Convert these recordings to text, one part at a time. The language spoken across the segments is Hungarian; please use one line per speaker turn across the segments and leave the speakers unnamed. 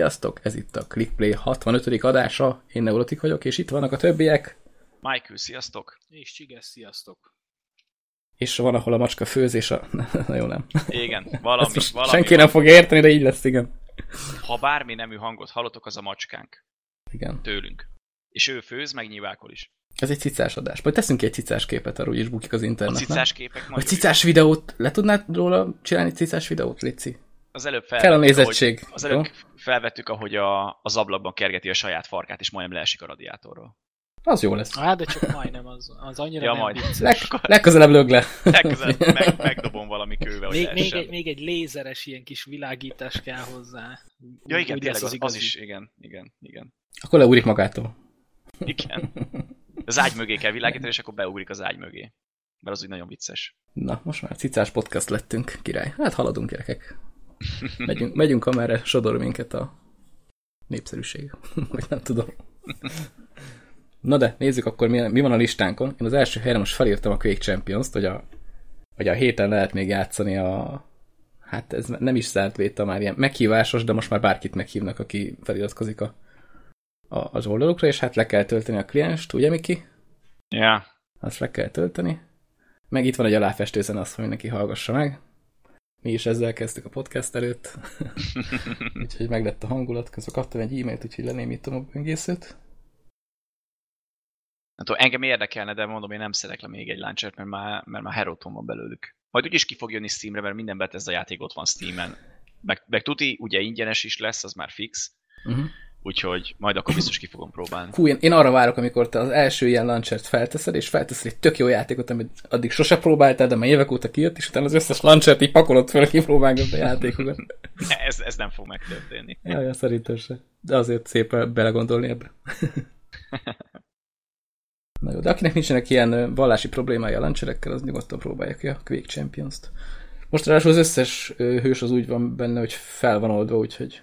Sziasztok, ez itt a Clickplay 65. adása, én Neurotik vagyok, és itt vannak a többiek.
Michael, sziasztok!
És Csiges, sziasztok!
És van, ahol a macska főzés a... Na jó, nem.
Igen, valami, valami
Senki nem fog érteni, de így lesz, igen.
Ha bármi nemű hangot hallotok, az a macskánk.
Igen.
Tőlünk. És ő főz, meg nyilvákol is.
Ez egy cicás adás. Majd teszünk ki egy cicás képet, arról is bukik az
A
internet,
cicás képek
Vagy
majd
cicás videót. Le tudnád róla csinálni cicás videót, Lici?
Az előbb
Kell a
felvettük,
nézettség.
Ahogy, az előbb felvettük, ahogy a, az ablakban kergeti a saját farkát, és majdnem leesik a radiátorról.
Az jó lesz.
Hát, de csak majdnem, az, az annyira
Ja,
nem
majd.
Leg, legközelebb lög le.
Legközelebb meg, megdobom valami kővel, hogy
Még, még,
leessen.
egy, még egy lézeres ilyen kis világítás kell hozzá.
Ja, igen,
Úgy
tényleg az, az
igazi.
is, igen, igen, igen.
Akkor leúrik magától.
Igen. Az ágy mögé kell világítani, és akkor beugrik az ágy mögé. Mert az úgy nagyon vicces.
Na, most már cicás podcast lettünk, király. Hát haladunk, gyerekek. Megyünk, megyünk amerre sodor minket a népszerűség. Vagy nem tudom. Na de, nézzük akkor, mi, mi van a listánkon. Én az első helyre most felírtam a Quake Champions-t, hogy a, hogy a héten lehet még játszani a... Hát ez nem is zárt véta már ilyen meghívásos, de most már bárkit meghívnak, aki feliratkozik a, a, az oldalukra, és hát le kell tölteni a klienst, ugye Miki?
Ja.
azt le kell tölteni. Meg itt van egy aláfestő zene, azt, hogy mindenki hallgassa meg. Mi is ezzel kezdtük a podcast előtt. úgyhogy meg lett a hangulat. Közben kaptam egy e-mailt, úgyhogy lenémítom a böngészőt.
Nem tudom, engem érdekelne, de mondom, én nem szedek le még egy launchert, mert már, mert már Heroton van belőlük. Majd úgyis ki fog jönni Steamre, mert minden Bethesda játék ott van Steamen. Meg, meg tuti, ugye ingyenes is lesz, az már fix.
Uh-huh.
Úgyhogy majd akkor biztos ki fogom próbálni.
Fú, én, én arra várok, amikor te az első ilyen launchert felteszed, és felteszed egy tök jó játékot, amit addig sose próbáltál, de már évek óta kijött, és utána az összes launchert így pakolod fel, kipróbálgatod a játékokat.
Ez, ez nem fog megtörténni.
Jaj, ja, szerintem se. De azért szép belegondolni ebbe. Na jó, de akinek nincsenek ilyen ö, vallási problémája a launcherekkel, az nyugodtan próbálja ki a Quake Champions-t. Most ráadásul az összes ö, hős az úgy van benne, hogy fel van oldva, úgyhogy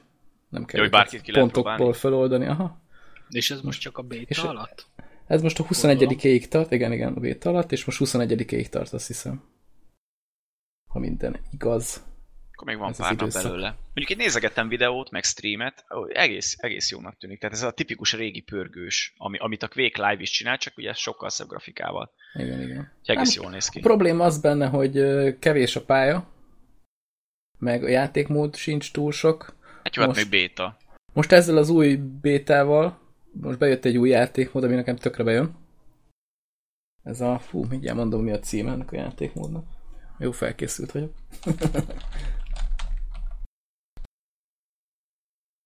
nem kell
Jó, bárkit ki lehet
pontokból
próbálni.
feloldani. Aha.
És ez most csak a beta
És-
alatt?
Ez most a 21-ig tart, igen, igen, a beta alatt, és most 21-ig tart, azt hiszem. Ha minden igaz.
Akkor még van
Ez
pár nap
időszak.
belőle. Mondjuk itt nézegettem videót, meg streamet, egész, egész jónak tűnik. Tehát ez a tipikus régi pörgős, ami, amit a Quake Live is csinál, csak ugye sokkal szebb grafikával.
Igen, igen.
Úgyhogy egész
Nem,
jól néz ki.
A probléma az benne, hogy kevés a pálya, meg a játékmód sincs túl sok.
Hát jó, hát
most-
még béta.
Most ezzel az új bétával, most bejött egy új játékmód, ami nekem tökre bejön. Ez a, fú, mindjárt mondom, mi a címe ennek a játékmódnak. Jó felkészült vagyok.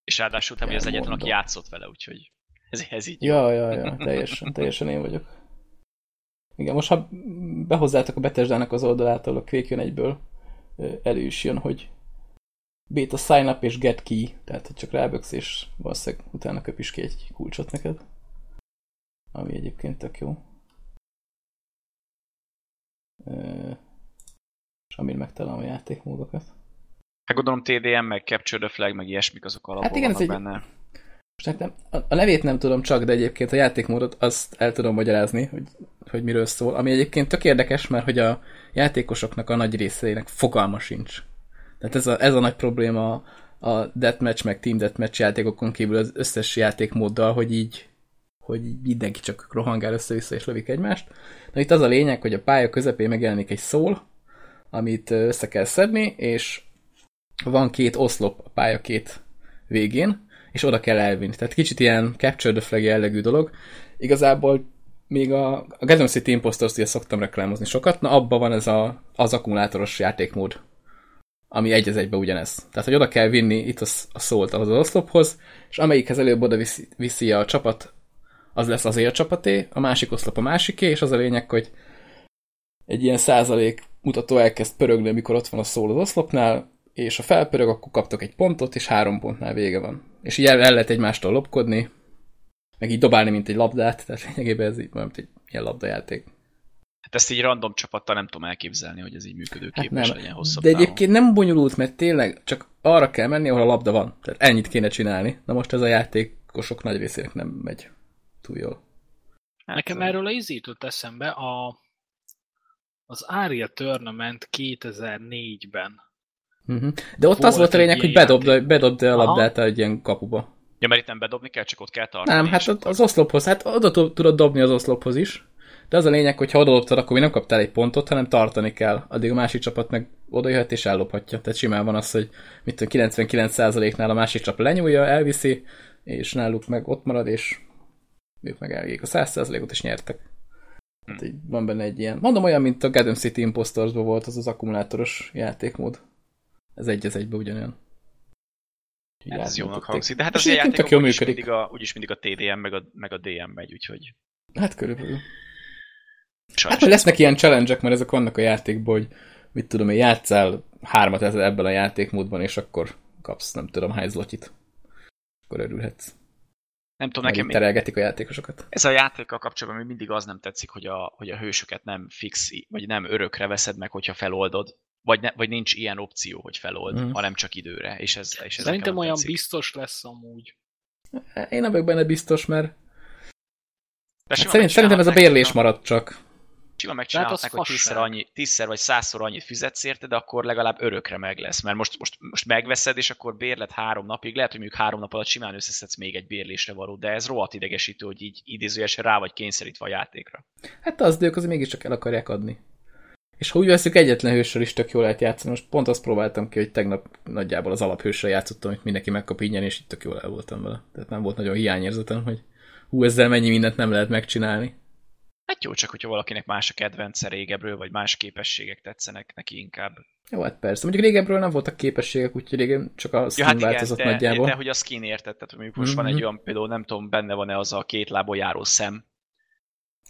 És ráadásul te vagy az egyetlen, aki játszott vele, úgyhogy ez, ez így.
Ja, ja, ja, teljesen, teljesen én vagyok. Igen, most ha behozzátok a Bethesda-nak az oldalától, a Quake jön egyből, elő is jön, hogy beta sign up és get key, tehát hogy csak ráböksz és valószínűleg utána köp is ki egy kulcsot neked. Ami egyébként tök jó. És amin megtalálom a játékmódokat.
Hát gondolom TDM, meg Capture the Flag, meg ilyesmik azok alapból
Hát igen, ez egy-
benne.
Most hát nem, a, a nevét nem tudom csak, de egyébként a játékmódot azt el tudom magyarázni, hogy, hogy miről szól. Ami egyébként tök érdekes, mert hogy a játékosoknak a nagy részének fogalma sincs. Tehát ez a, ez a nagy probléma a Deathmatch meg Team Deathmatch játékokon kívül az összes játékmóddal, hogy így hogy mindenki csak rohangál össze-vissza és lövik egymást. Na itt az a lényeg, hogy a pálya közepén megjelenik egy szól, amit össze kell szedni, és van két oszlop a pálya két végén, és oda kell elvinni. Tehát kicsit ilyen Capture the Flag jellegű dolog. Igazából még a, a Gotham City Impostors ugye szoktam reklámozni sokat, na abban van ez a, az akkumulátoros játékmód, ami egy az egybe ugyanez. Tehát, hogy oda kell vinni itt a, a szólt az oszlophoz, és amelyikhez előbb oda viszi, viszi a csapat, az lesz az él csapaté, a másik oszlop a másiké, és az a lényeg, hogy egy ilyen százalék mutató elkezd pörögni, amikor ott van a szól az oszlopnál, és ha felpörög, akkor kaptok egy pontot, és három pontnál vége van. És így el, el lehet egymástól lopkodni, meg így dobálni, mint egy labdát, tehát lényegében ez így, mint egy ilyen labdajáték.
Hát ezt így random csapattal nem tudom elképzelni, hogy ez így működőképes
Hát nem.
legyen hosszabb
De
távon.
egyébként nem bonyolult, mert tényleg csak arra kell menni, ahol a labda van. Tehát ennyit kéne csinálni. Na most ez a játékosok nagy részének nem megy túl jól.
Hát,
Nekem erről a izé jutott eszembe a, az Aria Tournament 2004-ben.
Uh-huh. De ott
Volt
az volt a lényeg, hogy bedobd, bedobd a
Aha.
labdát egy ilyen kapuba.
Ja, mert itt nem bedobni kell, csak ott kell tartani.
Nem, hát ott az oszlophoz, hát oda tud- tudod dobni az oszlophoz is, de az a lényeg, hogy ha oda dobtad, akkor még nem kaptál egy pontot, hanem tartani kell. Addig a másik csapat meg oda jöhet és ellophatja. Tehát simán van az, hogy mit tudom, 99%-nál a másik csapat lenyúlja, elviszi, és náluk meg ott marad, és ők meg elgék a 100%-ot, és nyertek. Hát így van benne egy ilyen, mondom olyan, mint a Gotham City Impostorsban volt az az akkumulátoros játékmód. Ez egy az egybe ugyanolyan.
Hát ez jónak hangzik. De hát az
jól
úgyis mindig, a, úgyis mindig a TDM meg a, meg a DM megy, úgyhogy
Hát körülbelül.
Sajnos.
Hát lesznek ilyen challenge mert ezek vannak a játékban, hogy mit tudom én, játszál hármat ezzel ebben a játékmódban, és akkor kapsz nem tudom hány zlotyit. Akkor örülhetsz.
nem tudom,
Nekem terelgetik a játékosokat.
ez a játékkal kapcsolatban még mindig az nem tetszik, hogy a, hogy a hősöket nem fix, vagy nem örökre veszed meg, hogyha feloldod. Vagy, ne, vagy nincs ilyen opció, hogy felold, mm. hanem csak időre. És ez, és ez
Szerintem olyan
tetszik.
biztos lesz amúgy.
Én nem vagyok benne biztos, mert
De
hát szerint, szerintem ez a bérlés
hogyha-
marad csak.
Simán
De hát
megcsinálhatnák,
az
hogy tízszer, annyi, tízszer vagy százszor annyit fizetsz érte, de akkor legalább örökre meg lesz. Mert most, most, most megveszed, és akkor bérlet három napig, lehet, hogy mondjuk három nap alatt simán összeszedsz még egy bérlésre való, de ez rohadt idegesítő, hogy így idézőjesen rá vagy kényszerítve a játékra.
Hát az, de ők azért mégiscsak el akarják adni. És ha úgy veszük, egyetlen hősről is tök jól lehet játszani. Most pont azt próbáltam ki, hogy tegnap nagyjából az alaphősre játszottam, hogy mindenki megkap ingyen, és itt tök jól el voltam vele. Tehát nem volt nagyon hiányérzetem, hogy hú, ezzel mennyi mindent nem lehet megcsinálni.
Hát jó, csak hogyha valakinek más a kedvence régebről, vagy más képességek tetszenek neki inkább.
Jó, hát persze. Mondjuk régebről nem voltak képességek, úgyhogy régen csak a skin
Ja, hát igen,
változott
de,
nagyjából.
de hogy a skin érted, tehát mondjuk most van
Mhm.
egy olyan, például nem tudom, benne van-e az a két lábon járó szem.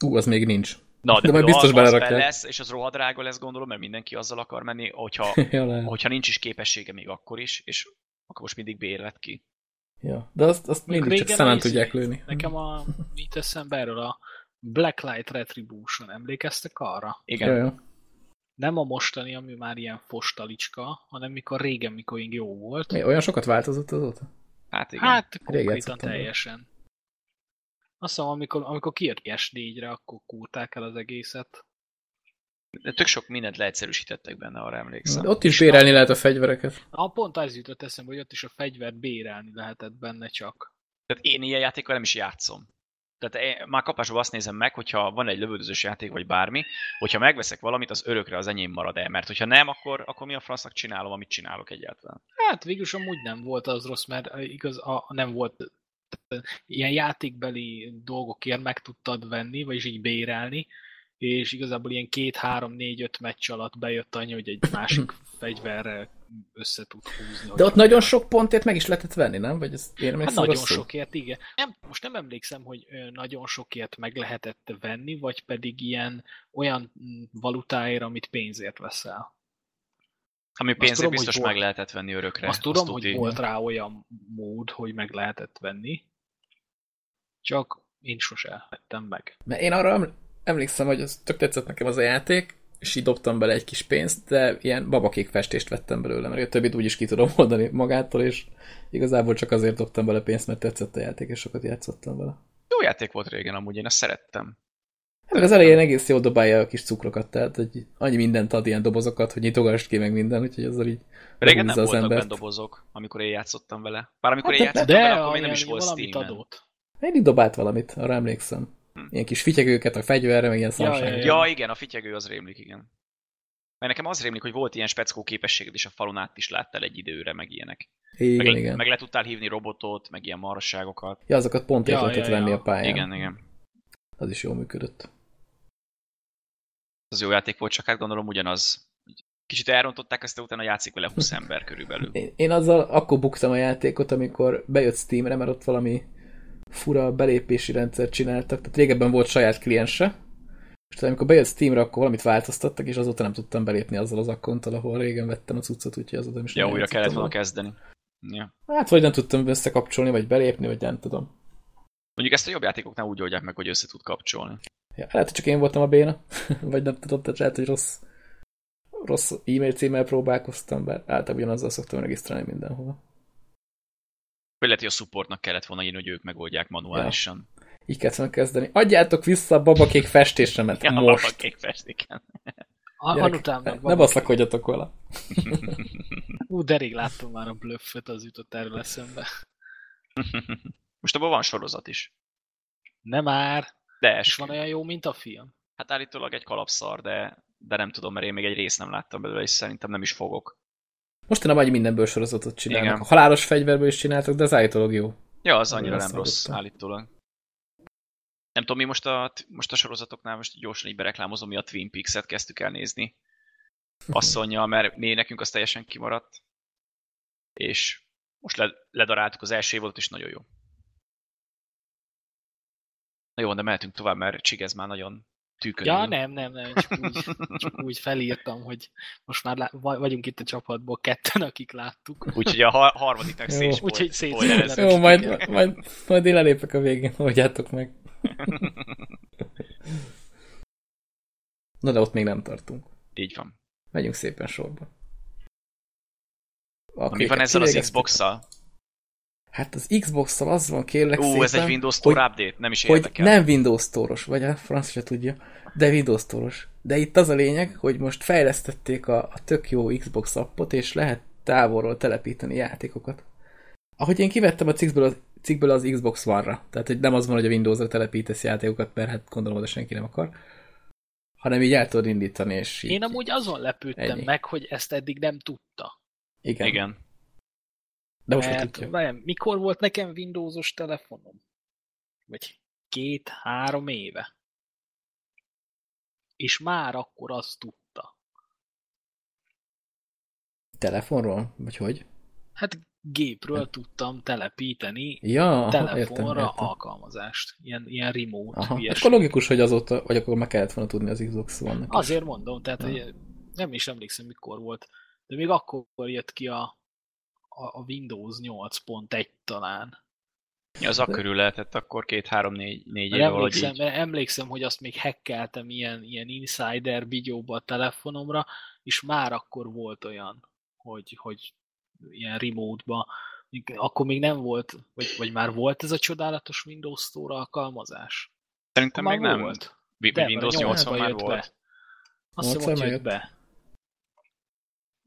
Ú, az még nincs.
Na, de,
De majd biztos
az, az
belerakják.
be lesz, és az rohadrága lesz gondolom, mert mindenki azzal akar menni, hogyha,
ja,
hogyha nincs is képessége még akkor is, és akkor most mindig bérlet ki.
Ja. De azt, azt mindig csak szemen tudják lőni.
Nekem a, mit eszembe erről a Blacklight Retribution, emlékeztek arra?
Igen.
Ja, ja.
Nem a mostani, ami már ilyen fostalicska, hanem mikor régen, mikor még jó volt.
Mi, olyan sokat változott azóta?
Hát igen.
Hát konkrétan teljesen. Azt hiszem, amikor, amikor kijött S4-re, akkor kúrták el az egészet.
De tök sok mindent leegyszerűsítettek benne, arra emlékszem.
De ott is bérelni lehet a fegyvereket.
Na, pont az jutott eszembe, hogy ott is a fegyvert bérelni lehetett benne csak.
Tehát én ilyen játékkal nem is játszom. Tehát én már kapásból azt nézem meg, hogyha van egy lövöldözős játék, vagy bármi, hogyha megveszek valamit, az örökre az enyém marad el, mert hogyha nem, akkor, akkor mi a francnak csinálom, amit csinálok egyáltalán.
Hát végülis amúgy nem volt az rossz, mert igaz, a, nem volt ilyen játékbeli dolgokért meg tudtad venni, vagyis így bérelni, és igazából ilyen két, három, négy, öt meccs alatt bejött annyi, hogy egy másik fegyverrel össze tud húzni.
De ott nagyon sok pontért meg is lehetett venni, nem? Vagy ez én
Hát nagyon
rosszul?
sokért, igen. Nem, most nem emlékszem, hogy nagyon sokért meg lehetett venni, vagy pedig ilyen olyan mm, valutáért, amit pénzért veszel.
Ami
Azt
pénzért
tudom,
biztos
volt.
meg lehetett venni örökre.
Azt tudom,
tuti.
hogy volt rá olyan mód, hogy meg lehetett venni, csak én sose vettem meg.
Mert én arra eml- emlékszem, hogy az tök tetszett nekem az a játék, és így dobtam bele egy kis pénzt, de ilyen babakék festést vettem belőle, mert a többit úgyis ki tudom oldani magától, és igazából csak azért dobtam bele pénzt, mert tetszett a játék, és sokat játszottam vele.
Jó játék volt régen, amúgy én ezt szerettem.
Hát az elején egész jól dobálja a kis cukrokat, tehát hogy annyi mindent ad ilyen dobozokat, hogy nyitogass ki meg minden, úgyhogy azzal így
Régen nem
az
voltak benne
embert.
dobozok, amikor én játszottam vele. Bár amikor
Hát
én játszottam
De
vele, akkor még nem is volt Steam-en.
adott.
Mindig dobált valamit, arra emlékszem.
Hm.
Ilyen kis fityegőket a fegyverre, meg ilyen
Ja, ja, ja.
Ja, igen, a fityegő az rémlik, igen. Mert nekem az rémlik, hogy volt ilyen speckó képességed, és a falon át is láttál egy időre, meg ilyenek.
Igen,
meg,
igen.
meg le tudtál hívni robotot, meg ilyen marasságokat.
Ja, azokat pont
Ja,
ja, lehetett
ja, ja.
venni a pályán.
Igen, igen.
Az is jól működött.
Az jó játék volt, csak hát gondolom ugyanaz. Kicsit elrontották, aztán utána játszik vele 20 ember körülbelül.
Én, én azzal akkor buktam a játékot, amikor bejött Steamre, mert ott valami fura belépési rendszert csináltak. Tehát régebben volt saját kliense, és tehát amikor bejött Steamre, akkor valamit változtattak, és azóta nem tudtam belépni azzal az akkonttal, ahol régen vettem a cuccot, úgyhogy azóta is
Ja, újra kellett volna kezdeni. Ja.
Hát, vagy nem tudtam összekapcsolni, vagy belépni, vagy nem tudom.
Mondjuk ezt a jobb játékoknál úgy oldják meg, hogy össze tud kapcsolni.
Ja, lehet, hogy csak én voltam a béna, vagy nem tudom, tehát lehet, hogy rossz, rossz e-mail címmel próbálkoztam, bár általában ugyanazzal szoktam regisztrálni mindenhova.
Vagy lehet, hogy a supportnak kellett volna írni, hogy ők megoldják manuálisan.
Így kellett kezdeni. Adjátok vissza a babakék festésemet
Ja,
most!
A- Anután meg
ne
van.
baszlakodjatok vele.
Ú, de rég láttam már a blöfföt, az jutott erről eszembe.
Most abban van sorozat is.
Nem már.
De
És van olyan jó, mint a film.
Hát állítólag egy kalapszar, de, de nem tudom, mert én még egy részt nem láttam belőle, és szerintem nem is fogok.
Mostanában egy mindenből sorozatot csinálnak.
Igen.
A halálos fegyverből is csináltak, de az állítólag jó.
Ja, az annyira nem rossz, állítólag. Nem tudom, mi most a, most a sorozatoknál most gyorsan így bereklámozom, mi a Twin Peaks-et kezdtük el nézni. Asszonyjal, mert mi nekünk az teljesen kimaradt. És most le, ledaráltuk az első évadot, és nagyon jó. Na jó, de mehetünk tovább, mert Csigez már nagyon tűkönül.
Ja, nem, nem, nem, csak úgy, csak úgy felírtam, hogy most már lá- va- vagyunk itt a csapatból ketten, akik láttuk.
Úgyhogy a har- harmadiknak
Úgyhogy szét-
spoilerezzük.
Jó, majd, majd, majd én lelépek a végén, oldjátok meg. Na de ott még nem tartunk.
Így van.
Megyünk szépen sorba.
Mi van ezzel az Xbox-szal?
Hát az Xbox-szal az van, kérlek
Ú,
szépen,
ez egy Windows
hogy,
Store update, nem is
hogy
érdekel.
nem Windows Store-os, vagy a franc se tudja, de Windows Store-os. De itt az a lényeg, hogy most fejlesztették a, a tök jó Xbox appot, és lehet távolról telepíteni játékokat. Ahogy én kivettem a cikkből az, cikkből az Xbox One-ra, tehát hogy nem az van, hogy a Windows-ra telepítesz játékokat, mert hát gondolom oda senki nem akar, hanem így el tudod indítani, és így,
Én amúgy azon lepődtem
Ennyi.
meg, hogy ezt eddig nem tudta.
igen.
Igen.
De most
Mert, várjál, mikor volt nekem Windowsos telefonom? Vagy két-három éve. És már akkor azt tudta.
Telefonról? Vagy hogy?
Hát gépről tudtam telepíteni
Ja, aha, értem,
telefonra
értem.
alkalmazást. Ilyen, ilyen remote
Aha.
hülyeség.
Akkor logikus, hogy azóta, vagy akkor meg kellett volna tudni az Xbox is.
Azért mondom, tehát
Ja.
nem is emlékszem, mikor volt, de még akkor jött ki a, a, a Windows 8.1 talán.
Ja, az akkörül lehetett akkor két-három-négy négy éve
emlékszem,
így.
emlékszem, hogy azt még hackeltem ilyen, ilyen insider bigyóba a telefonomra, és már akkor volt olyan, hogy, hogy ilyen remote-ba, akkor még nem volt, vagy, vagy már volt ez a csodálatos Windows Store alkalmazás?
Szerintem
már
még nem.
volt.
Wi-
De,
Windows
a
80 már volt.
Be. Azt
80
hiszem, hogy jött. be.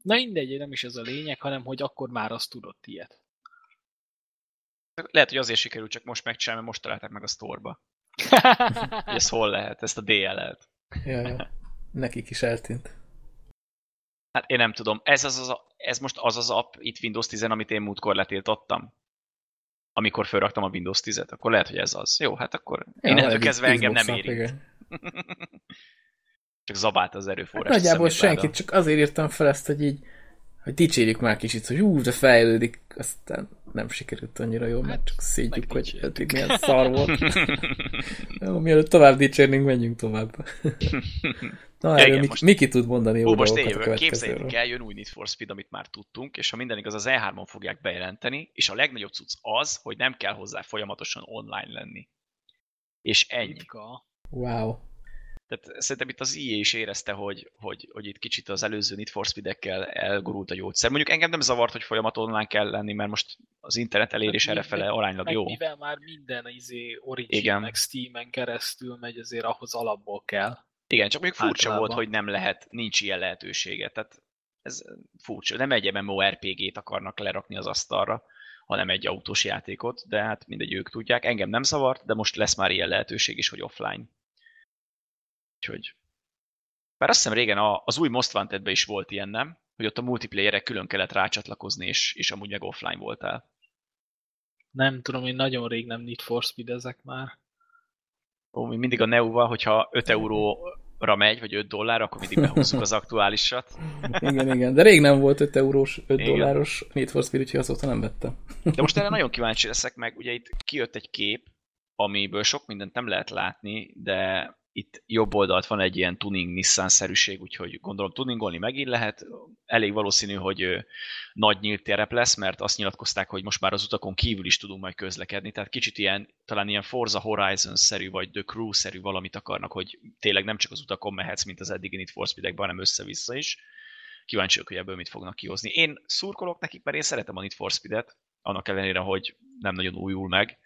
Na mindegy, nem is ez a lényeg, hanem hogy akkor már azt tudott ilyet.
Lehet, hogy azért sikerült csak most megcsinálni, mert most találták meg a sztorba. Ez hol lehet, ezt a DLL-t.
Ja, ja. Nekik is eltűnt.
Hát én nem tudom, ez, az az, a- ez most az az app itt Windows 10 amit én múltkor letiltottam. Amikor felraktam a Windows 10-et, akkor lehet, hogy ez az. Jó, hát akkor
Ja,
innentől kezdve engem nem
igen.
Csak zabált az
Hát
erőforrás.
nagyjából senkit, csak azért írtam fel ezt, hogy így, hogy dicsérjük már kicsit, hogy ú, de fejlődik, aztán nem sikerült annyira jól, mert csak szédjük, hogy eddig milyen szar volt. Jó, mielőtt tovább dicsérnénk, menjünk tovább. Na, erről
igen,
Miki,
most-
Miki tud mondani jó
Ó, most én jövök. Képzeljétek el, jön új Need for Speed, amit már tudtunk, és ha minden igaz, az E3-on fogják bejelenteni, és a legnagyobb cucc az, hogy nem kell hozzá folyamatosan online lenni. És ennyi.
Wow.
Tehát szerintem itt az IE is érezte, hogy, hogy, hogy itt kicsit az előző Need for Speed-ekkel elgurult a gyógyszer. Mondjuk engem nem zavart, hogy folyamat online kell lenni, mert most az internet elérés
Hát
erre fele
meg-
aránylag
Meg
jó.
mivel már minden izé Origin,
Igen.
meg Steam-en keresztül megy, azért ahhoz alapból kell.
Igen, csak még furcsa
Általában.
volt, hogy nem lehet, nincs ilyen lehetősége. Tehát ez furcsa. Nem egy MMORPG-t akarnak lerakni az asztalra, hanem egy autós játékot, de hát mindegy, ők tudják. Engem nem zavart, de most lesz már ilyen lehetőség is, hogy offline. Úgyhogy... Bár azt hiszem régen a, az új Most wanted is volt ilyen, nem? Hogy ott a multiplayerre külön kellett rácsatlakozni, és, és amúgy meg offline voltál.
Nem tudom, én nagyon rég nem Need for Speed ezek már.
Ó, mi mindig a Neu-val, hogyha 5 euróra megy, vagy 5 dollár, akkor mindig behúzzuk az aktuálisat.
Igen, igen. De rég nem volt 5 eurós, 5
Igen.
dolláros Need for Speed, úgyhogy azóta nem vettem.
De most erre nagyon kíváncsi leszek meg, ugye itt kijött egy kép, amiből sok mindent nem lehet látni, de itt jobb oldalt van egy ilyen tuning Nissan-szerűség, úgyhogy gondolom tuningolni megint lehet. Elég valószínű, hogy nagy nyílt terep lesz, mert azt nyilatkozták, hogy most már az utakon kívül is tudunk majd közlekedni, tehát kicsit ilyen, talán ilyen Forza Horizon-szerű, vagy The Crew-szerű valamit akarnak, hogy tényleg nem csak az utakon mehetsz, mint az eddigi Need for Speed-ekben, hanem össze-vissza is. Kíváncsi hogy ebből mit fognak kihozni. Én szurkolok nekik, mert én szeretem a Need for Speed-et, annak ellenére, hogy nem nagyon újul meg.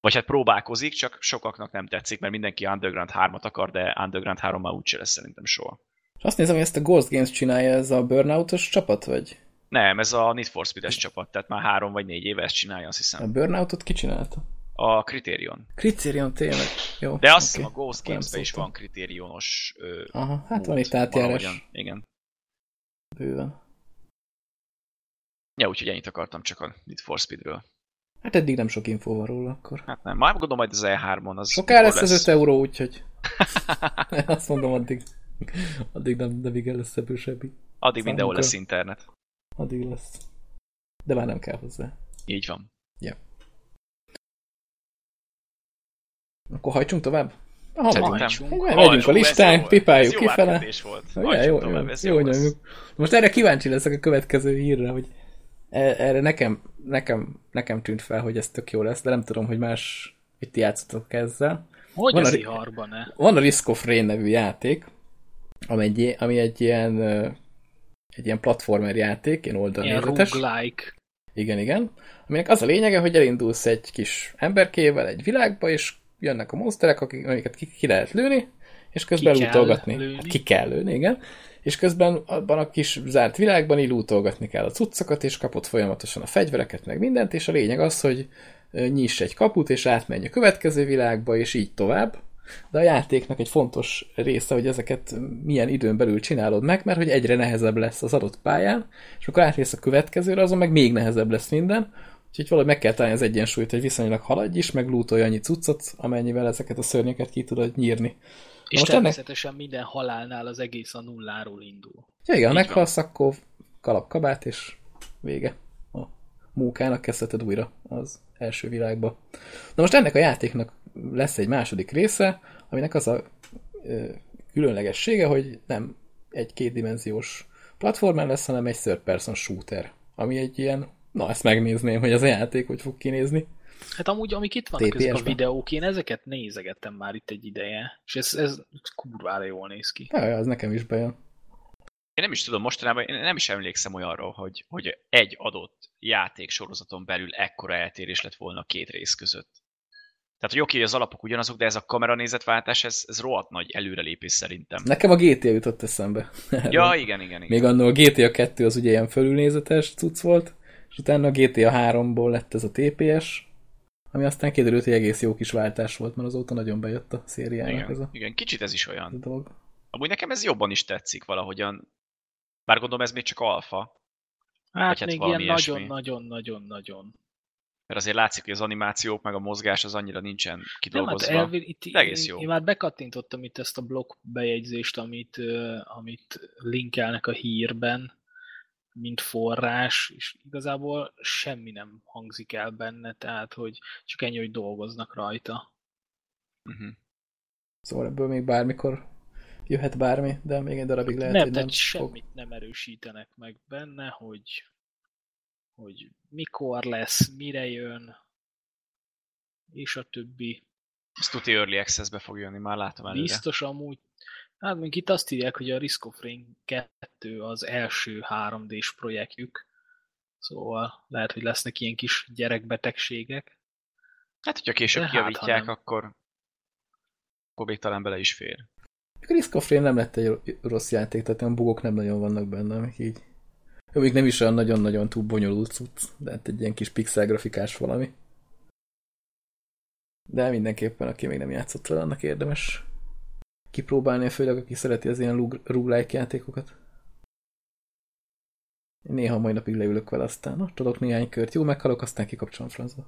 Vagy hát próbálkozik, csak sokaknak nem tetszik, mert mindenki Underground 3-at akar, de Underground 3 már úgyse lesz szerintem soha.
És azt nézem, hogy ezt a Ghost Games csinálja ez a Burnoutos csapat, vagy?
Nem, ez a Need for Speed-es csapat, tehát már három vagy négy éve ezt csinálja, azt
A
hiszem.
Burnoutot ki csinálta?
A Criterion.
Criterion tényleg. Jó,
De azt hiszem a Ghost Games-ben is van Criterionos ö,
Aha, hát van itt átjárás
valahogyan. Igen.
bőven.
Ja, úgyhogy ennyit akartam csak a Need for Speedről.
Hát eddig nem sok infó van róla akkor.
Hát nem, már gondolom majd az E3-on az
Soká
mikor
lesz az 5 euró, úgyhogy azt mondom addig. Addig nem, nem igen lesz ebből semmi.
Addig mindenhol
Számunkra.
lesz internet.
Addig lesz. De már nem kell hozzá.
Így van.
Akkor hajtsunk tovább?
Hajtsunk.
Megyünk a listán,
jó-
pipáljuk
jó
kifele.
volt.
Ja,
Hajtsunk
jó,
tovább,
jó, jó,
jó lesz.
nyomjuk. Most erre kíváncsi leszek a következő hírre, hogy erre nekem, nekem, nekem tűnt fel, hogy ez tök jó lesz, de nem tudom, hogy más, hogy ti játszotok ezzel.
Hogy
Van
az
a-
iharban, ne?
Van a Risk of Rain nevű játék, ami egy, ami egy ilyen, egy ilyen platformer játék, ilyen oldalnézetes.
roguelike.
Igen, igen. Aminek az a lényege, hogy elindulsz egy kis emberkével egy világba, és jönnek a monsterek, akik, amiket ki, ki lehet lőni, és közben
Ki kell
lootolgatni.
lőni.
Hát ki kell lőni, igen. És közben abban a kis zárt világban így kell a cuccokat, és kapod folyamatosan a fegyvereket, meg mindent, és a lényeg az, hogy nyiss egy kaput, és átmenj a következő világba, és így tovább. De a játéknak egy fontos része, hogy ezeket milyen időn belül csinálod meg, mert hogy egyre nehezebb lesz az adott pályán, és akkor átmész a következőre, azon meg még nehezebb lesz minden, úgyhogy valahogy meg kell találni az egyensúlyt, hogy viszonylag haladj is, meg lootolj annyi cuccot, amennyivel ezeket a szörnyeket ki tudod nyírni.
És
most ennek-
természetesen minden halálnál az egész a nulláról indul.
Ja, igen, ha meghalsz, akkor kalap kabát, és vége. A mókának kezdheted újra az első világba. Na most ennek a játéknak lesz egy második része, aminek az a ö, különlegessége, hogy nem egy kétdimenziós platformer lesz, hanem egy third person shooter, ami egy ilyen, na ezt megnézném, hogy az a játék hogy fog kinézni.
Hát amúgy, amik itt vannak ezek a
TPS-ben.
videók, én ezeket nézegettem már itt egy ideje, és ez, ez kurvára jól néz ki.
Ja, az nekem is bejön.
Én nem is tudom, mostanában én nem is emlékszem olyanról, hogy, hogy egy adott játék sorozaton belül ekkora eltérés lett volna a két rész között. Tehát, hogy oké, okay, az alapok ugyanazok, de ez a kameranézetváltás, ez, ez rohadt nagy előrelépés szerintem.
Nekem a GTA jutott eszembe.
Ja, igen, igen, igen.
Még annól a GTA 2 az ugye ilyen fölülnézetes cucc volt, és utána a GTA 3-ból lett ez a TPS, ami aztán kiderült, hogy egész jó kis váltás volt, mert azóta nagyon bejött a szériának ez
igen,
a,
igen, kicsit ez is
ez a
olyan.
dolog.
Amúgy nekem ez jobban is tetszik valahogyan. Bár gondolom ez még csak alfa,
Hát,
hát
még ilyen nagyon-nagyon-nagyon-nagyon.
mert azért látszik, hogy az animációk meg a mozgás az annyira nincsen
Nem, hát
kidolgozva.
elvi, itt,
egész
én,
jó.
én már bekattintottam itt ezt a blog bejegyzést, amit, amit linkelnek a hírben, mint forrás, és igazából semmi nem hangzik el benne, tehát hogy csak ennyi, hogy dolgoznak rajta.
Uh-huh.
Szóval ebből még bármikor jöhet bármi, de még egy darabig lehet,
nem,
hogy nem
tehát
fog.
semmit nem erősítenek meg benne, hogy, hogy mikor lesz, mire jön, és a többi.
Ez tuti Early Access-be fog jönni, már látom előre.
Biztos amúgy, hát még itt azt írják, hogy a Risk of Rain 2 az első 3D-s projektjük, szóval lehet, hogy lesznek ilyen kis gyerekbetegségek.
Hát, hogyha később
De hát,
kijavítják,
nem.
akkor, akkor még talán bele is fér.
A Risk of Rain nem lett egy rossz játék, tehát olyan bugok nem nagyon vannak benne, amik így. Jó, még nem is olyan nagyon-nagyon túl bonyolult cucc, de hát egy ilyen kis pixel grafikás valami. De mindenképpen, aki még nem játszott vele, annak érdemes kipróbálni, főleg aki szereti az ilyen roguelike játékokat. Én néha mai napig leülök vele, aztán na, tudok néhány kört, jó, meghalok, aztán kikapcsolom francba.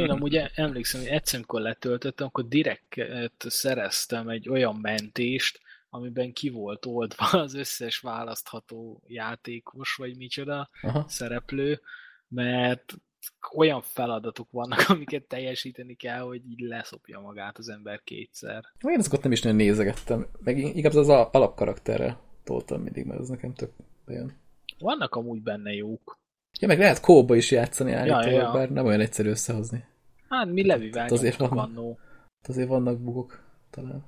Én amúgy emlékszem, hogy egyszer, amikor letöltöttem, akkor direkt szereztem egy olyan mentést, amiben ki volt oldva az összes választható játékos, vagy micsoda
Aha.
szereplő, mert olyan feladatok vannak, amiket teljesíteni kell, hogy így leszopja magát az ember kétszer.
Én azokat nem is nagyon nézegettem, meg inkább az al- alapkarakterrel toltam mindig, mert az nekem tök bejön.
Vannak amúgy benne jók.
Ja, meg lehet kóba is játszani állítólag,
ja, ja.
bár nem olyan egyszerű összehozni.
Hát mi levivel
Hát azért
nyomtuk
van.
annó.
Azért vannak bugok talán.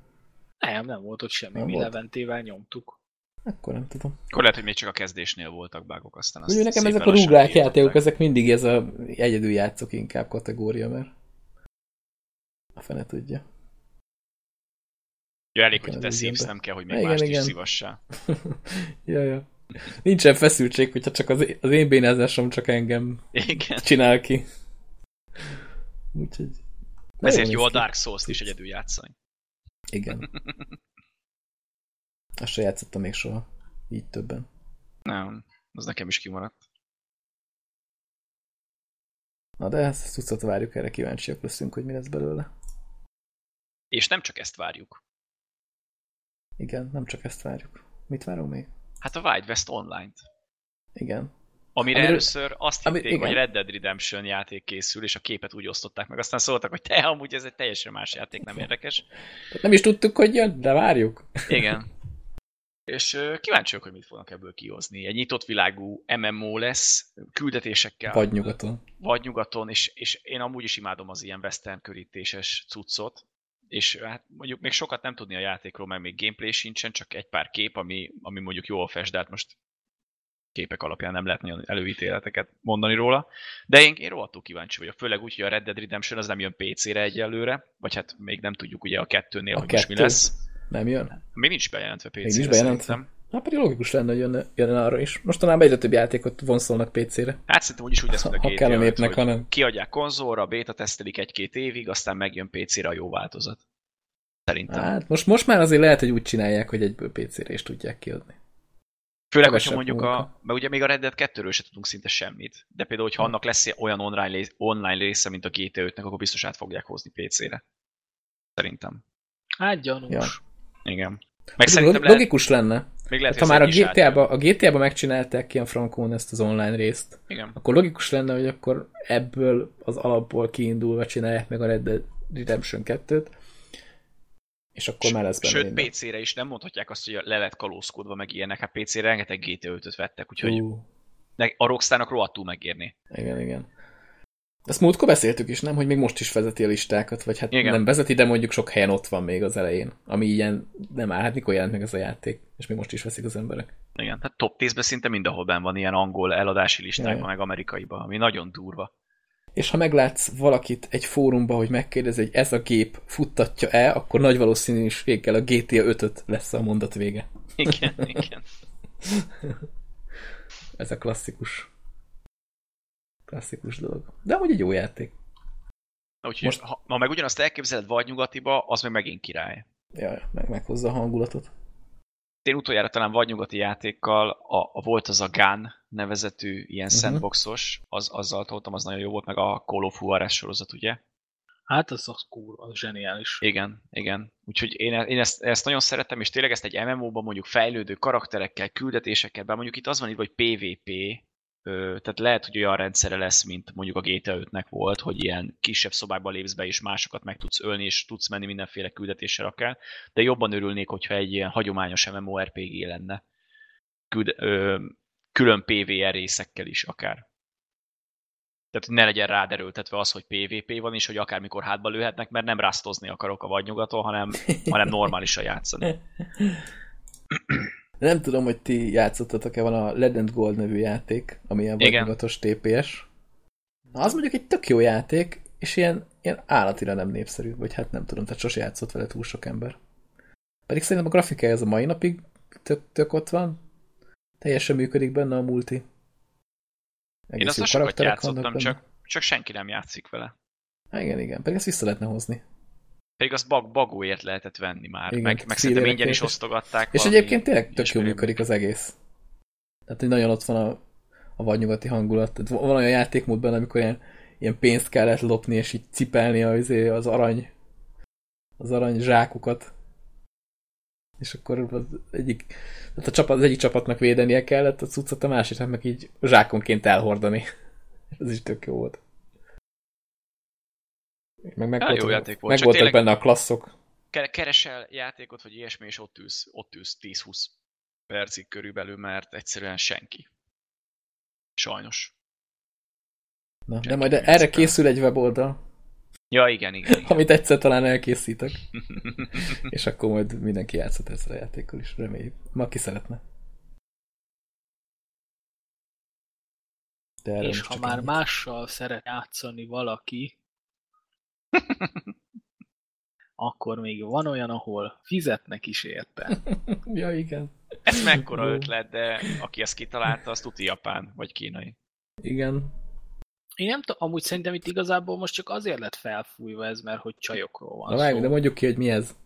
Nem, nem volt ott semmi,
Nem
mi
volt?
leventével nyomtuk.
Akkor nem tudom.
Akkor lehet, hogy még csak a kezdésnél voltak bugok, aztán azt
Úgy nekem ezek a
kijavították.
játékok, ezek mindig ez a egyedül játszok inkább kategória, mert a fene tudja.
Ja, elég, hogy te szívsz, nem kell, hogy még
Igen,
mást is
igen.
szívassál.
ja, ja. Nincsen feszültség, hogyha csak az, az én bénázásom csak engem
Igen.
csinál ki. Úgyhogy...
Ezért jó a. Dark Souls-t is egyedül játszani.
Igen. Azt se játszottam még soha. Így többen.
Nem, az nekem is kimaradt.
Na de ezt cuccot várjuk, erre kíváncsiak leszünk, hogy mi lesz belőle.
És nem csak ezt várjuk.
Igen, nem csak ezt várjuk. Mit várunk még?
Hát a Wild West Online-t.
Igen.
Amire
Amiről-
először azt
ami-
hitték,
igen.
hogy Red Dead Redemption játék készül, és a képet úgy osztották meg. Aztán szóltak, hogy te, amúgy ez egy teljesen más játék, nem érdekes.
Nem is tudtuk, hogy jön, de várjuk.
Igen. És ö, kíváncsi vagyok, hogy mit fognak ebből kihozni. Egy nyitott világú MMO lesz, küldetésekkel.
Vagy nyugaton.
vagy nyugaton, és, és én amúgy is imádom az ilyen western körítéses cuccot, és hát mondjuk még sokat nem tudni a játékról, mert még gameplay sincsen, csak egy pár kép, ami, ami mondjuk jól fest, de hát most képek alapján nem lehet nagyon előítéleteket mondani róla. De én, én rohadtul kíváncsi vagyok, főleg úgy, hogy a Red Dead Redemption az nem jön PC-re egyelőre, vagy hát még nem tudjuk ugye a kettőnél,
A
hogy most mi
kettő?
lesz.
Nem jön?
Még nincs bejelentve PC-re
Még nincs bejelentve? Hát pedig logikus lenne, hogy jönne, jönne arra is. Mostanában egyre több játékot vonszolnak PC-re.
Hát szerintem úgyis úgy lesz, mint a
Ha
GTA
kell a
5,
népnek, hanem.
kiadják konzolra, beta tesztelik egy-két évig, aztán megjön PC-re a jó változat. Szerintem.
Hát most, most már azért lehet, hogy úgy csinálják, hogy egyből PC-re is tudják kiadni.
Főleg, hogyha mondjuk
munka.
a... Mert ugye még a Red Dead 2-ről se tudunk szinte semmit. De például, hogyha annak lesz olyan online, online része, mint a GTA 5-nek, akkor biztos át fogják hozni PC-re. Szerintem.
Hát gyanús.
Ja.
Igen. Meg szerintem
log-
lehet,
logikus lenne.
még lehet,
Hát, ha már a GTA-ba, a GTA-ba megcsinálták ilyen frankón ezt az online részt.
Igen.
akkor logikus lenne, hogy akkor ebből az alapból kiindulva csinálják meg a Red Dead Redemption 2-t, és akkor már lesz benne
Sőt,
minden.
PC-re is nem mondhatják azt, hogy le lett kalózkodva, meg ilyenek. Hát PC-re rengeteg GTA 5-öt vettek, úgyhogy ne- a Rockstarnak rohadtul megérni.
igen, igen. Ezt múltkor beszéltük is, nem? Hogy még most is vezeti a listákat, vagy hát
Igen.
nem vezeti, de mondjuk sok helyen ott van még az elején. Ami ilyen, nem áll, hát mikor jelent meg ez a játék, és még most is veszik az emberek.
Igen, hát top 10-ben szinte mindenhol benn van ilyen angol eladási listákban,
Jaj.
meg amerikaiban, ami nagyon durva.
És ha meglátsz valakit egy fórumba, hogy megkérdezi, hogy ez a gép futtatja-e, akkor nagy valószínűséggel a GTA 5-öt lesz a mondat vége.
Igen, igen.
Ez a klasszikus. Klasszikus dolog. De amúgy egy jó játék.
Úgyhogy
Most-
Most... ha, ha meg ugyanazt elképzeled vagy nyugatiba, az meg megint király.
Ja, meg meghozza a hangulatot.
Én utoljára talán vagy nyugati játékkal, a, a volt az a Gun nevezetű ilyen uh-huh. sandboxos, az, azzal toltam, az nagyon jó volt, meg a Call of Juarez sorozat, ugye?
Hát az az kurva, az zseniális.
Igen, igen. Úgyhogy én, én ezt, ezt nagyon szeretem, és tényleg ezt egy MMO-ban mondjuk fejlődő karakterekkel, küldetésekkel, bár mondjuk itt az van itt, hogy PvP, tehát lehet, hogy olyan rendszere lesz, mint mondjuk a GTA 5-nek volt, hogy ilyen kisebb szobákba lépsz be, és másokat meg tudsz ölni, és tudsz menni mindenféle küldetéssel akár, de jobban örülnék, hogyha egy ilyen hagyományos MMORPG lenne. Küld, ö, külön PvR részekkel is akár. Tehát ne legyen ráderőltetve az, hogy PvP van, és hogy akármikor hátba lőhetnek, mert nem rásztozni akarok a vadnyugaton, hanem, hanem normálisan játszani.
De nem tudom, hogy ti játszottatok-e, van a Legend Gold nevű játék, ami ilyen
Igen.
vagyogatos TPS. Na, az mondjuk egy tök jó játék, és ilyen, ilyen állatira nem népszerű, vagy hát nem tudom, tehát sose játszott vele túl sok ember. Pedig szerintem a grafikája ez a mai napig tök, tök ott van, teljesen működik benne a multi.
Én
Egész
azt
jó
sokat játszottam, csak, csak senki nem játszik vele.
Há, igen, igen, pedig ezt vissza lehetne hozni.
Pedig azt bag, bagóért lehetett venni már,
Igen,
meg, meg szerintem ingyen is osztogatták.
És egyébként tényleg tök jól működik az egész. Tehát, hogy nagyon ott van a, a vadnyugati hangulat. Tehát van olyan játékmód benne, amikor ilyen, ilyen pénzt kellett lopni, és így cipelni az, az arany az arany zsákokat. És akkor az egyik, tehát a csapat, az egyik csapatnak védenie kellett a cuccot, a másiknak meg így zsákonként elhordani. Ez is tök jó volt. Meg, meg,
Á, jó
voltak,
játék volt,
meg voltak
tényleg-
benne a klasszok.
Ke- Keresel játékot, vagy ilyesmi, és ott ülsz, ott ülsz 10-20 percig körülbelül, mert egyszerűen senki. Sajnos.
Na, de
Senki
majd
nem
erre készül egy weboldal,
Ja, igen, igen. igen.
amit egyszer talán elkészítek, és akkor majd mindenki játszhat ezzel a játékkal is, reméljük. Ma ki szeretne. De
És ha már
ennyit.
mással szeret játszani valaki, akkor még van olyan, ahol fizetnek is érte.
ja, igen.
Ez mekkora ötlet, de aki ezt kitalálta, az tuti japán, vagy kínai.
Igen.
Én nem tudom, amúgy szerintem itt igazából most csak azért lett felfújva ez, mert hogy csajokról van
Na
szó.
várj, de mondjuk ki, hogy mi ez.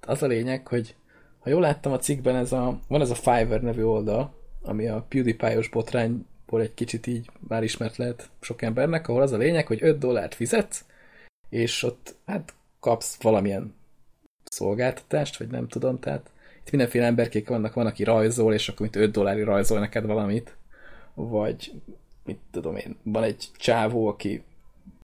Az a lényeg, hogy ha jól láttam a cikkben, ez a, van ez a Fiverr nevű oldal, ami a PewDiePie-os botrányból egy kicsit így már ismert lehet sok embernek, ahol az a lényeg, hogy 5 dollárt fizetsz, és ott hát kapsz valamilyen szolgáltatást, vagy nem tudom, tehát itt mindenféle emberkék vannak, van, aki rajzol, és akkor mint 5 dollári rajzol neked valamit, vagy mit tudom én, van egy csávó, aki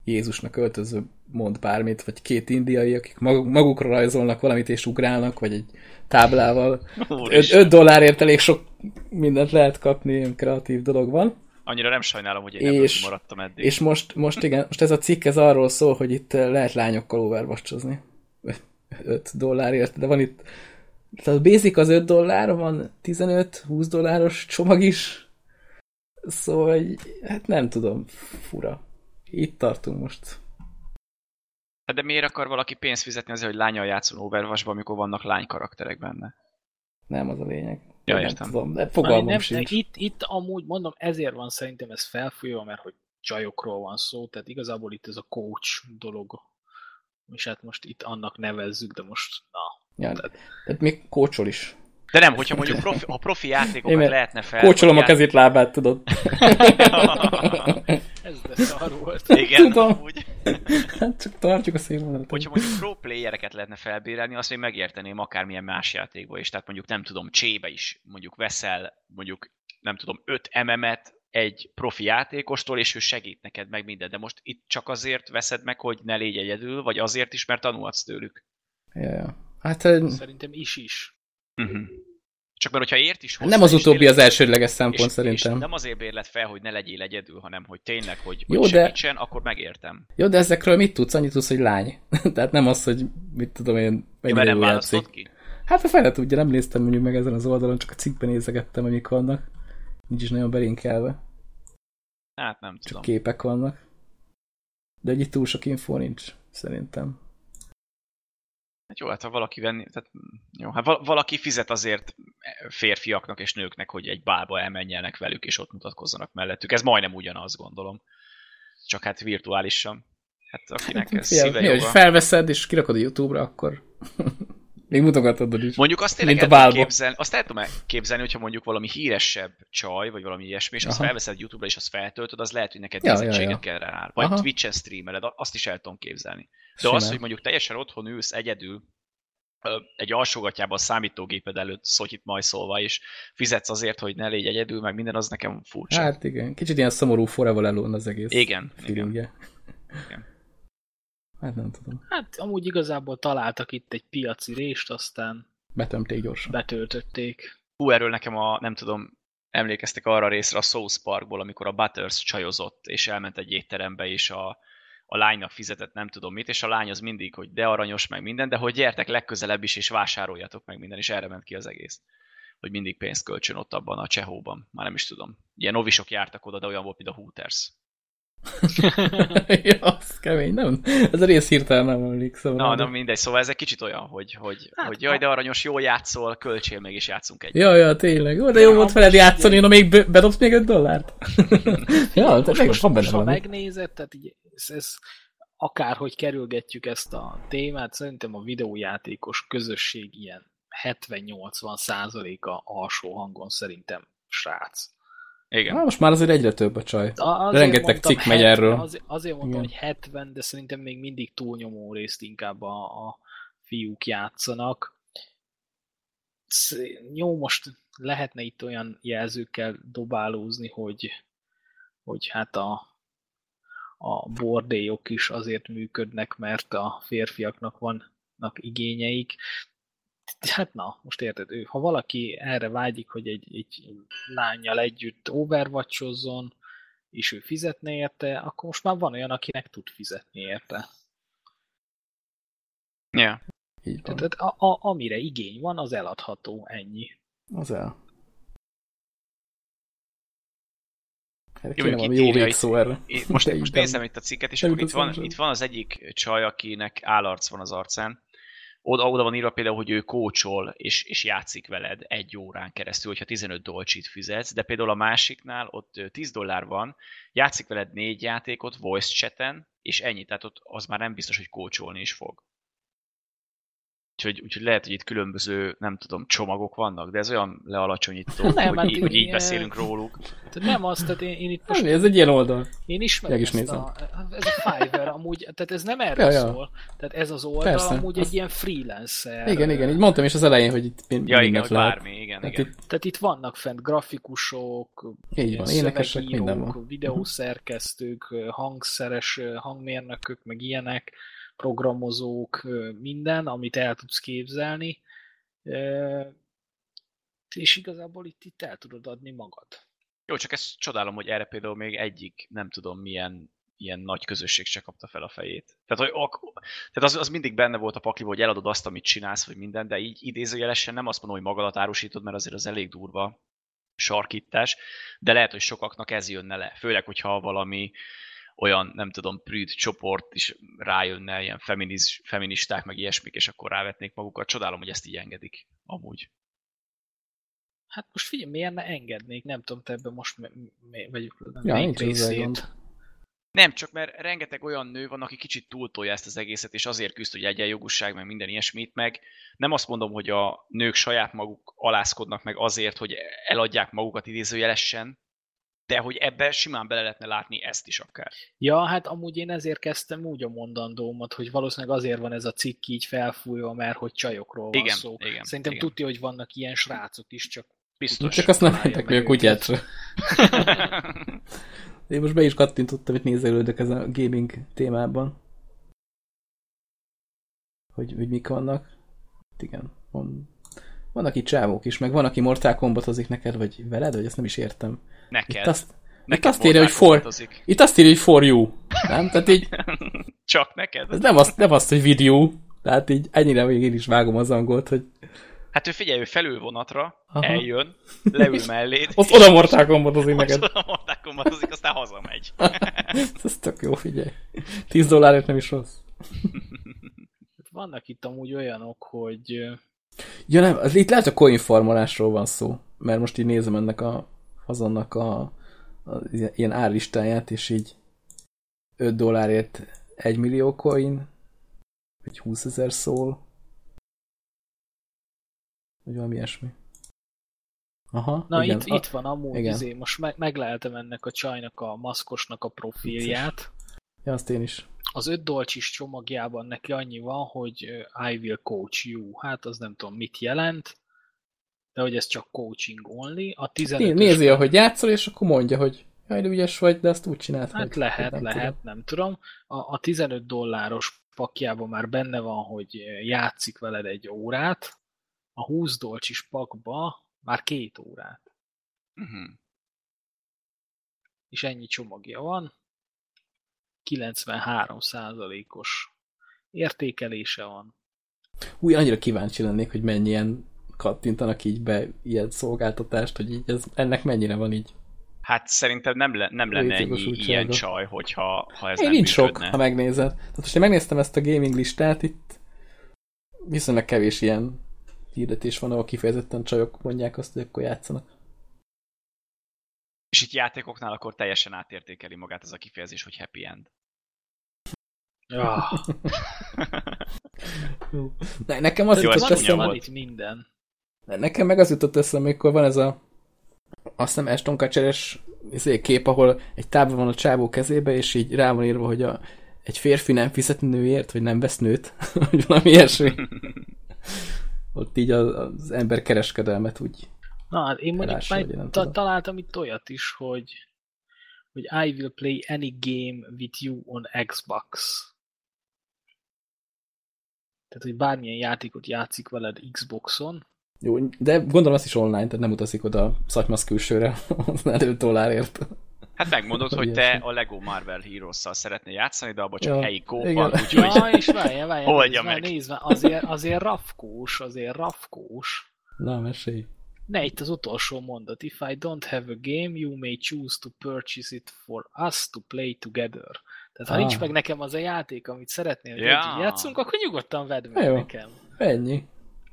Jézusnak öltöző mond bármit, vagy két indiai, akik magukra rajzolnak valamit és ugrálnak, vagy egy táblával. 5 dollárért elég sok mindent lehet kapni, ilyen kreatív dolog van.
Annyira nem sajnálom, hogy én
és,
maradtam eddig.
És most, most igen, most ez a cikk ez arról szól, hogy itt lehet lányokkal overwatchozni. 5 dollárért, de van itt tehát a basic az 5 dollár, van 15-20 dolláros csomag is. Szóval, hát nem tudom, fura. Itt tartunk most.
Hát de miért akar valaki pénzt fizetni azért, hogy lányal játszon overwatch amikor vannak lány karakterek benne?
Nem az a lényeg.
Ja, értem.
Tudom, de fogalmam
nem,
sincs.
Itt, itt amúgy mondom, ezért van szerintem ez felfújva, mert hogy csajokról van szó, tehát igazából itt ez a coach dolog. És hát most itt annak nevezzük, de most na.
Ja, tehát, tehát még kócsol is.
De nem, hogyha mondjuk profi, ha profi játékokat
Én
lehetne fel...
Kócsolom a kezét, lábát, tudod.
Ez de szar volt.
Igen,
Tudom.
amúgy.
Hát csak tartjuk a színvonalat.
Hogyha mondjuk pro playereket lehetne felbérelni, azt még megérteném akármilyen más játékba is. Tehát mondjuk nem tudom, csébe is mondjuk veszel mondjuk nem tudom, 5 MM-et egy profi játékostól, és ő segít neked meg minden. De most itt csak azért veszed meg, hogy ne légy egyedül, vagy azért is, mert tanulhatsz tőlük.
Ja, ja. Hát
Szerintem is is.
Uh-huh. Csak mert hogyha ért is hozzá,
nem az
és
utóbbi
tényleg-
az elsődleges szempont
és, és
szerintem.
nem azért bérlet fel, hogy ne legyél egyedül, hanem hogy tényleg, hogy,
Jó,
hogy
de-
segítsen, akkor megértem.
Jó, de ezekről mit tudsz? Annyit tudsz, hogy lány. Tehát nem az, hogy mit tudom én,
Ja,
mennyire
mert nem
játszik.
ki?
Hát a fele tudja, nem néztem mondjuk meg ezen az oldalon, csak a cikkben nézegettem, amik vannak. Nincs is nagyon belinkelve,
Hát nem
csak
tudom.
képek vannak. De egy túl sok info nincs, szerintem.
Hát jó, hát ha valaki venni, tehát jó, hát val- valaki fizet azért férfiaknak és nőknek, hogy egy bálba elmenjenek velük, és ott mutatkozzanak mellettük. Ez majdnem ugyanaz, gondolom. Csak hát virtuálisan. Hát akinek ez
Figyelj,
szíve
mi, hogy
joga.
felveszed és kirakod a Youtube-ra, akkor még mutogatod is.
Mondjuk azt tényleg
Mint
el tudom képzelni, azt el tudom képzelni, hogyha mondjuk valami híresebb csaj, vagy valami ilyesmi, és azt
Aha.
felveszed YouTube-ra, és azt feltöltöd, az lehet, hogy neked
Ja, ja,
nézettséget
ja.
kell rá. Vagy
Aha.
Twitch-en streameled, azt is el tudom képzelni. De
Simán.
az, hogy mondjuk teljesen otthon ülsz egyedül, egy alsógatjában a számítógéped előtt szotyit majszolva, és fizetsz azért, hogy ne légy egyedül, meg minden, az nekem furcsa.
Hát igen, kicsit ilyen szomorú forever alone az egész
igen, igen. Igen.
Hát nem tudom.
Hát amúgy igazából találtak itt egy piaci rést, aztán
Betömték gyorsan.
betöltötték.
Hú, erről nekem a, nem tudom, emlékeztek arra a részre a South Parkból, amikor a Butters csajozott, és elment egy étterembe, és a, a lánynak fizetett nem tudom mit, és a lány az mindig, hogy de aranyos meg minden, de hogy gyertek legközelebb is, és vásároljatok meg minden, és erre ment ki az egész. Hogy mindig pénzt kölcsön ott abban a csehóban. Már nem is tudom. Ilyen novisok jártak oda, de olyan volt, mint a Hooters.
ja, kemény, nem? Ez a rész hirtelen nem emlékszem.
Na,
rá,
na mindegy, szóval ez egy kicsit olyan, hogy, hogy,
Hát,
hogy jaj, de aranyos, jól játszol, költsél meg, és játszunk egy.
Ja, ja, tényleg. Jó, de jó volt veled
most
játszani, na még be- bedobsz még 5 dollárt? ja,
most,
tényleg
most,
van benne
most ha megnézed, tehát így, ez, ez akárhogy kerülgetjük ezt a témát, szerintem a videójátékos közösség ilyen 70-80 százaléka alsó hangon szerintem srác.
Igen.
Na, most már azért egyre több a csaj.
Azért
Rengeteg cikk megy erről.
Azért, azért mondtam,
Igen.
hogy 70, de szerintem még mindig túlnyomó részt inkább a, a fiúk játszanak. Sz- Jó, most lehetne itt olyan jelzőkkel dobálózni, hogy, hogy hát a, a bordélyok is azért működnek, mert a férfiaknak vannak igényeik. Hát na, most érted, ő, ha valaki erre vágyik, hogy egy, egy lányjal együtt overwatchozzon, és ő fizetne érte, akkor most már van olyan, akinek tud fizetni érte.
Yeah.
Így van.
Tehát a, a, amire igény van, az eladható, ennyi.
Az el. Erre
Jó,
kéne valami jó
írja
végszó erre.
Most, most nézem itt a cikket, és akkor itt van, itt van az egyik csaj, akinek állarc van az arcán, oda, oda van írva például, hogy ő kócsol és, és játszik veled egy órán keresztül, hogyha 15 dolcsit fizetsz, de például a másiknál ott 10 dollár van, játszik veled négy játékot voice chaten, és ennyi, tehát ott az már nem biztos, hogy kócsolni is fog. Úgyhogy, úgyhogy lehet, hogy itt különböző, nem tudom, csomagok vannak, de ez olyan lealacsonyító,
Nem, hát
hogy, így, hogy így beszélünk róluk.
Tehát nem azt, tehát én, én itt most
Most... Ez egy ilyen oldal.
Én ismerem
is
ezt a, ez a Fiverr amúgy, tehát ez nem erről
Ja,
ja, szól. Tehát ez az oldal
Persze,
amúgy
az-
egy ilyen freelancer.
Igen, igen, így mondtam is az elején, hogy itt min-
Ja, igen,
lehet.
bármi, igen,
Hát
igen.
itt,
Tehát itt vannak fent grafikusok,
így van, énekesek, minden van.
videószerkesztők, hangszeres hangmérnökök, meg ilyenek, programozók, minden, amit el tudsz képzelni. És igazából itt, itt el tudod adni magad.
Jó, csak ezt csodálom, hogy erre például még egyik, nem tudom milyen ilyen nagy közösség se kapta fel a fejét. Tehát, hogy ak- tehát az, az, mindig benne volt a pakliba, hogy eladod azt, amit csinálsz, vagy minden, de így idézőjelesen nem azt mondom, hogy magadat árusítod, mert azért az elég durva sarkítás, de lehet, hogy sokaknak ez jönne le. Főleg, hogyha valami olyan, nem tudom, prűd csoport is rájönne, ilyen feminiz, feministák, meg ilyesmik, és akkor rávetnék magukat. Csodálom, hogy ezt így engedik, amúgy.
Hát most figyelj, miért ne engednék? Nem tudom, te ebben most vagy
Ja,
melyik részét.
Nem, csak mert rengeteg olyan nő van, aki kicsit túltolja ezt az egészet, és azért küzd, hogy egyenjogúság, meg minden ilyesmit, meg nem azt mondom, hogy a nők saját maguk alázkodnak meg azért, hogy eladják magukat idézőjelesen, de hogy ebbe simán bele lehetne látni ezt is akár.
Ja, hát amúgy én ezért kezdtem úgy a mondandómat, hogy valószínűleg azért van ez a cikk így felfújva, mert hogy csajokról van
Igen,
szó.
igen,
Szerintem
igen.
tudja, hogy vannak ilyen srácok is, csak
Biztos.
Csak azt nem mentek
meg
a kutyát. Én most be is kattintottam, hogy nézelődök ezen a gaming témában. Hogy, hogy mik vannak. Igen, van, vannak itt csávók is, meg van, aki Mortal Kombatozik neked, vagy veled, vagy ezt nem is értem.
Neked.
Itt azt, itt
neked
azt írja, hogy for,
Kombatozik.
itt azt írja, hogy for you. Nem? Tehát így,
Csak neked?
ez nem azt, nem azt, hogy video. Tehát így ennyire még én is vágom az angolt, hogy
Hát ő figyelj, ő felül vonatra,
Aha.
eljön, leül melléd,
ott oda Mortal Kombatozik neked.
neked. oda Mortal Kombatozik, aztán hazamegy.
Ez tök jó, figyelj. 10 dollárért nem is rossz.
vannak itt amúgy olyanok, hogy
Ja nem, az itt lehet a coin farmolásról van szó, mert most így nézem ennek a hazonnak a, a ilyen árlistáját, és így 5 dollárért 1 millió coin, vagy 20 ezer szól, vagy valami ilyesmi. Aha,
Na,
igen.
itt, itt van amúgy,
igen.
izé, most meg, megleltem ennek a csajnak a maszkosnak a profilját.
Ja, azt én is.
Az 5 dolcsis csomagjában neki annyi van, hogy I will coach you. Hát az nem tudom mit jelent, de hogy ez csak coaching only. A 15
Né- Nézi, ahogy játszol, és akkor mondja, hogy jaj, de ügyes vagy, de ezt úgy csinált
Hát
meg.
lehet,
Nem
lehet,
tudom.
nem tudom. A, a 15 dolláros pakjában már benne van, hogy játszik veled egy órát, a 20 dolcsis pakba már két órát.
Uh-huh.
És ennyi csomagja van. 93%-os értékelése van.
Úgy annyira kíváncsi lennék, hogy mennyien kattintanak így be ilyen szolgáltatást, hogy így ez, ennek mennyire van így.
Hát szerintem nem, le, nem lenne ennyi
Létjogosultsága.
ilyen csaj, hogyha ha ez
Én
nem
nincs sok,
működne.
ha megnézed. Tehát most én megnéztem ezt a gaming listát, itt viszonylag kevés ilyen hirdetés van, ahol kifejezetten csajok mondják azt, hogy akkor játszanak.
És itt játékoknál akkor teljesen átértékeli magát ez a kifejezés, hogy happy end.
Ja,
Ne, nekem az
Jó,
jutott eszembe,
van itt minden.
Nekem meg az jutott eszembe, amikor van ez a azt hiszem Ashton Kutcheres izé, kép, ahol egy tábla van a csávó kezébe, és így rá van írva, hogy a, egy férfi nem fizet nőért, vagy nem vesz nőt, vagy valami ilyesmi. Ott így az, az ember kereskedelmet úgy.
Na, hát én mondjuk
én
már ta- találtam itt olyat is, hogy hogy I will play any game with you on Xbox. Tehát, hogy bármilyen játékot játszik veled Xboxon,
Jó, de gondolom azt is online, tehát nem utazik oda a szatymaz külsőre, az 5 dollárért.
Hát megmondod, hogy te a Lego Marvel Heroes-szal szeretnél játszani, de abban csak
Ja,
helyi kóp van, úgyhogy
Ja, és várjál, várjál,
Oldja meg.
már, azért, azért rafkós, azért rafkós.
Na, mesélj.
Ne, itt az utolsó mondat. If I don't have a game, you may choose to purchase it for us to play together. Tehát ha
Ah.
nincs meg nekem az a játék, amit szeretnél, hogy
Ja.
játszunk, akkor nyugodtan vedd meg
jó.
nekem.
Ennyi.